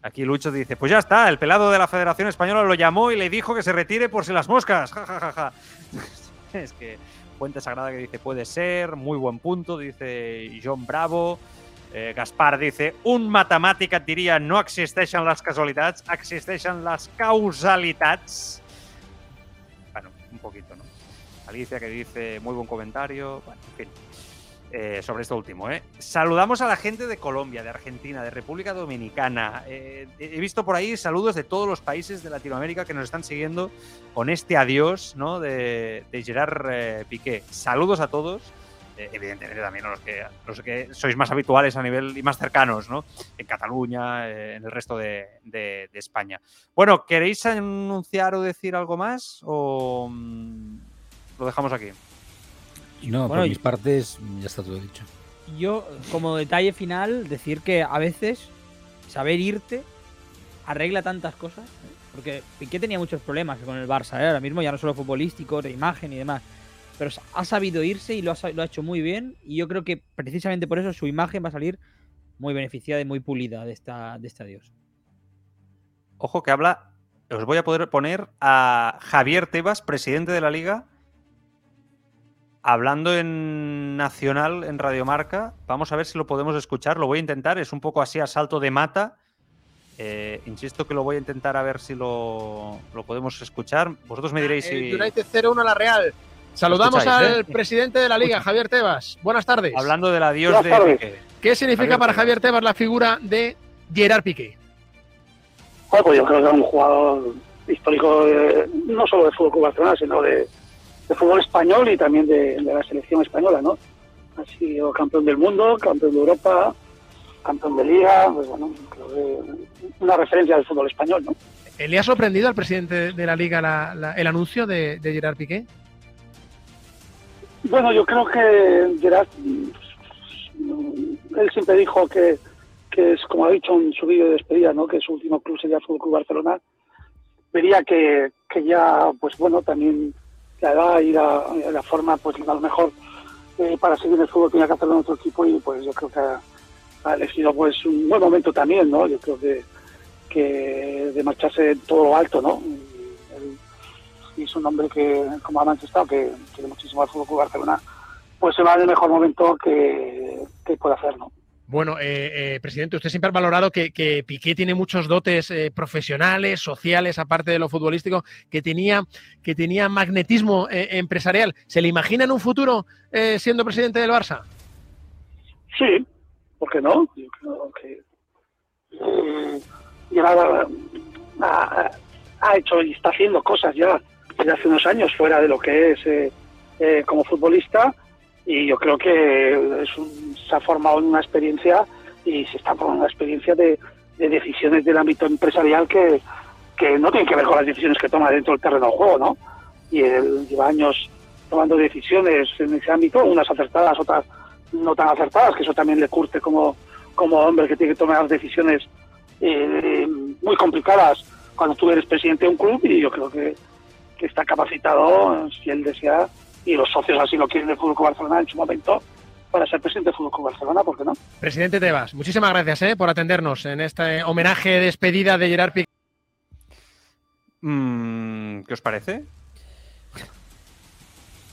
aquí Lucho dice: Pues ya está, el pelado de la Federación Española lo llamó y le dijo que se retire por si las moscas. Ja, ja, ja, ja. (laughs) es que Fuente Sagrada que dice puede ser, muy buen punto, dice John Bravo. Eh, Gaspar dice, un matemàtic et diria no existeixen les casualitats, existeixen les causalitats. Bueno, un poquito, ¿no? Alicia que dice, muy buen comentario. En fin. eh, sobre esto último. ¿eh? Saludamos a la gente de Colombia, de Argentina, de República Dominicana. Eh, he visto por ahí saludos de todos los países de Latinoamérica que nos están siguiendo con este adiós ¿no? de, de Gerard Piqué. Saludos a todos. Eh, evidentemente también a los que, los que sois más habituales a nivel y más cercanos, ¿no? En Cataluña, eh, en el resto de, de- de España. Bueno, ¿queréis anunciar o decir algo más? ¿O mm, lo dejamos aquí? No, Bueno, por y- mis partes ya está todo dicho. Yo, como detalle final, decir que a veces saber irte arregla tantas cosas. ¿eh? Porque Piqué tenía muchos problemas con el Barça, ¿eh? ahora mismo ya no solo futbolísticos, de imagen y demás. Pero ha sabido irse y lo ha, sa- lo ha hecho muy bien. Y yo creo que precisamente por eso su imagen va a salir muy beneficiada y muy pulida de, esta, de este adiós. Ojo que habla, os voy a poder poner a Javier Tebas, presidente de la liga, hablando en Nacional, en Radiomarca. Vamos a ver si lo podemos escuchar, lo voy a intentar, es un poco así a salto de mata. Eh, insisto que lo voy a intentar a ver si lo, lo podemos escuchar. Vosotros me diréis si... United 0-1 a la Real. Saludamos al ¿eh? presidente de la liga, Javier Tebas. Buenas tardes. Hablando del adiós de. Piqué. ¿Qué significa Javier para. Javier Tebas la figura de Gerard Piqué? Bueno, pues yo creo que es un jugador histórico de- no solo de fútbol Barcelona, sino de, de fútbol español y también de, de la selección española, ¿no? Ha sido campeón del mundo, campeón de Europa, campeón de Liga, pues bueno, creo que una referencia del fútbol español, ¿no? ¿Le ha sorprendido al presidente de la liga la- la- el anuncio de, de Gerard Piqué? Bueno, yo creo que Gerard, él siempre dijo que, que es, como ha dicho en su vídeo de despedida, ¿no? que su último club sería el Fútbol Club Barcelona. Vería que, que ya, pues bueno, también la edad y la, forma, pues a lo mejor eh, para seguir en el fútbol tenía que hacerlo en otro equipo y pues yo creo que ha, ha elegido pues un buen momento también, ¿no? Yo creo que, que de marcharse todo lo alto, ¿no? Y es un hombre que, como ha manifestado, que quiere muchísimo al Fútbol Barcelona, pues se va en el mejor momento que, que puede hacer, ¿no? Bueno, eh, eh, presidente, usted siempre ha valorado que, que Piqué tiene muchos dotes eh, profesionales, sociales, aparte de lo futbolístico, que tenía, que tenía magnetismo eh, empresarial. ¿Se le imagina en un futuro eh, siendo presidente del Barça? Sí, ¿por qué no? Yo creo que ha- ha hecho y está haciendo cosas ya desde hace unos años fuera de lo que es eh, eh, como futbolista y yo creo que se ha formado una experiencia y se está formando una experiencia de, de decisiones del ámbito empresarial que, que no tienen que ver con las decisiones que toma dentro del terreno de juego, ¿no? Y lleva años tomando decisiones en ese ámbito, unas acertadas, otras no tan acertadas, que eso también le curte como, como hombre que tiene que tomar decisiones eh, muy complicadas cuando tú eres presidente de un club y yo creo que, que está capacitado, si él desea, y los socios así lo quieren del Fútbol Club Barcelona en su momento, para ser presidente del Fútbol Club Barcelona, ¿por qué no? Presidente Tebas, muchísimas gracias eh, por atendernos en este homenaje de despedida de Gerard Piqué. Mm, ¿Qué os parece?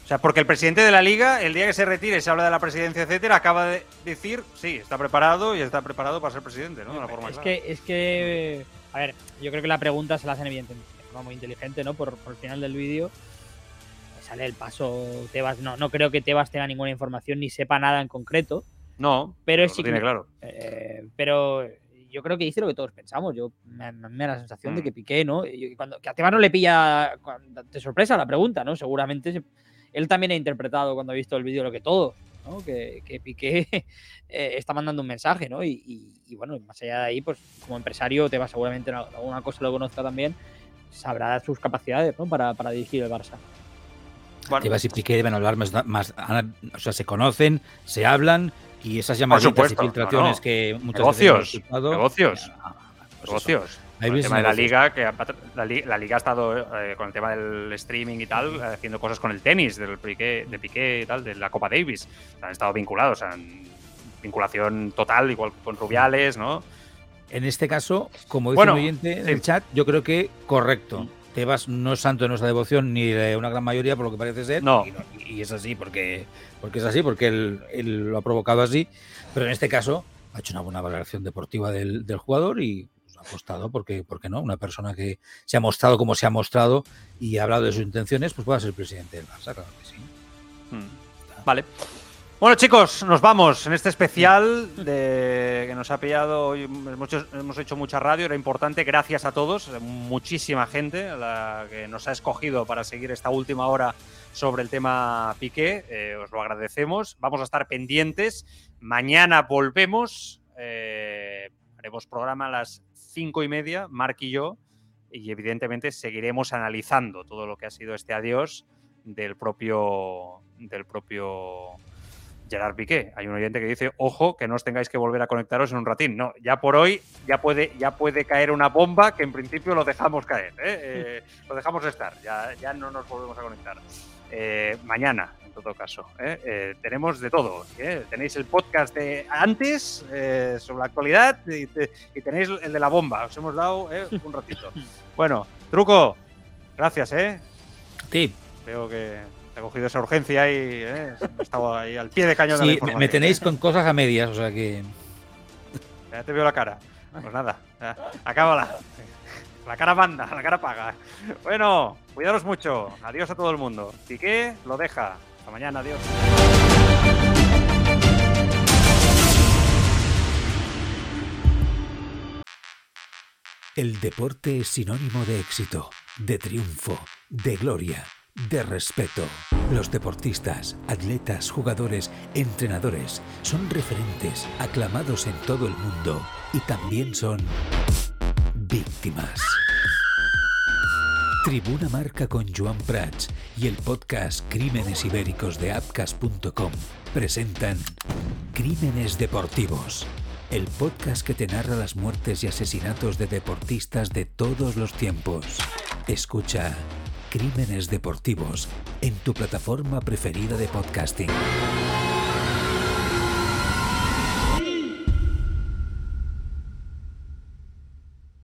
O sea, porque el presidente de la liga, el día que se retire, se habla de la presidencia, etcétera, acaba de decir, sí, está preparado y está preparado para ser presidente, ¿no? De una forma Es clara. que, es que, a ver, yo creo que la pregunta se la hacen evidentemente muy inteligente, ¿no? Por, por el final del vídeo sale el paso Tebas. No, no creo que Tebas tenga ninguna información ni sepa nada en concreto. No, pero es lo tiene signi- claro. eh, pero yo creo que dice lo que todos pensamos. Yo me, me da la sensación de Mm. que Piqué, ¿no? Y cuando, que a Tebas no le pilla de sorpresa la pregunta, ¿no? Seguramente se- él también ha interpretado cuando ha visto el vídeo lo que todo, ¿no? Que, que Piqué (laughs) eh, está mandando un mensaje, ¿no? Y, y- y bueno, más allá de ahí, pues como empresario, Tebas seguramente en alguna cosa lo conozca también, sabrá sus capacidades, ¿no? Para, para dirigir el Barça. Tebas y Piqué deben hablar más, más- han- o sea, se conocen, se hablan y esas llamaditas supuesto, y filtraciones no, no. que muchas Negocios, veces hemos negocios. pues negocios. Con Ahí el tema de la negocios. liga, que ha- la, li- la liga ha estado eh, con el tema del streaming y tal, haciendo cosas con el tenis, del Piqué, de Piqué y tal, de la Copa Davis. Han estado vinculados, han- vinculación total, igual con Rubiales, ¿no? En este caso, como dice Bueno, un oyente en sí. el chat, yo creo que correcto. Tebas no es santo de nuestra devoción ni de una gran mayoría, por lo que parece ser. No. Y, y es así, porque, porque es así, porque él, él lo ha provocado así. Pero en este caso, ha hecho una buena valoración deportiva del, del jugador y pues, ha apostado, porque, ¿por qué no? Una persona que se ha mostrado como se ha mostrado y ha hablado de sus intenciones, pues pueda ser presidente del Barça, claro que sí. Mm. Vale. Bueno, chicos, nos vamos en este especial de, que nos ha pillado. Hemos hecho, mucha radio, era importante. Gracias a todos, muchísima gente que nos ha escogido para seguir esta última hora sobre el tema Piqué. Eh, os lo agradecemos. Vamos a estar pendientes. Mañana volvemos. eh, haremos programa a las cinco y media, Mark y yo. Y evidentemente seguiremos analizando todo lo que ha sido este adiós del propio, del propio Gerard Piqué. Hay un oyente que dice, ojo, que no os tengáis que volver a conectaros en un ratín. No, ya por hoy ya puede, ya puede caer una bomba que en principio lo dejamos caer. ¿eh? (laughs) Eh, lo dejamos estar, ya, ya no nos volvemos a conectar. Eh, mañana, en todo caso. ¿eh? Tenemos de todo. Tenéis el podcast de antes sobre la actualidad y, te- y tenéis el de la bomba. Os hemos dado (laughs) un ratito. Bueno, truco, gracias, ¿eh? Sí. Veo que te ha cogido esa urgencia y ¿eh? estaba ahí al pie de cañón de la Sí, me, información. me tenéis con cosas a medias, o sea que. Ya te veo la cara. Pues nada, ya, acábala. La cara manda, la cara paga. Bueno, cuidaros mucho. Adiós a todo el mundo. Piqué lo deja. Hasta mañana, adiós. El deporte es sinónimo de éxito, de triunfo, de gloria, de respeto. Los deportistas, atletas, jugadores, entrenadores son referentes, aclamados en todo el mundo y también son víctimas. Tribuna Marca con Joan Prats y el podcast Crímenes Ibéricos de Apcas.com presentan Crímenes Deportivos, el podcast que te narra las muertes y asesinatos de deportistas de todos los tiempos. Escucha Crímenes Deportivos en tu plataforma preferida de podcasting.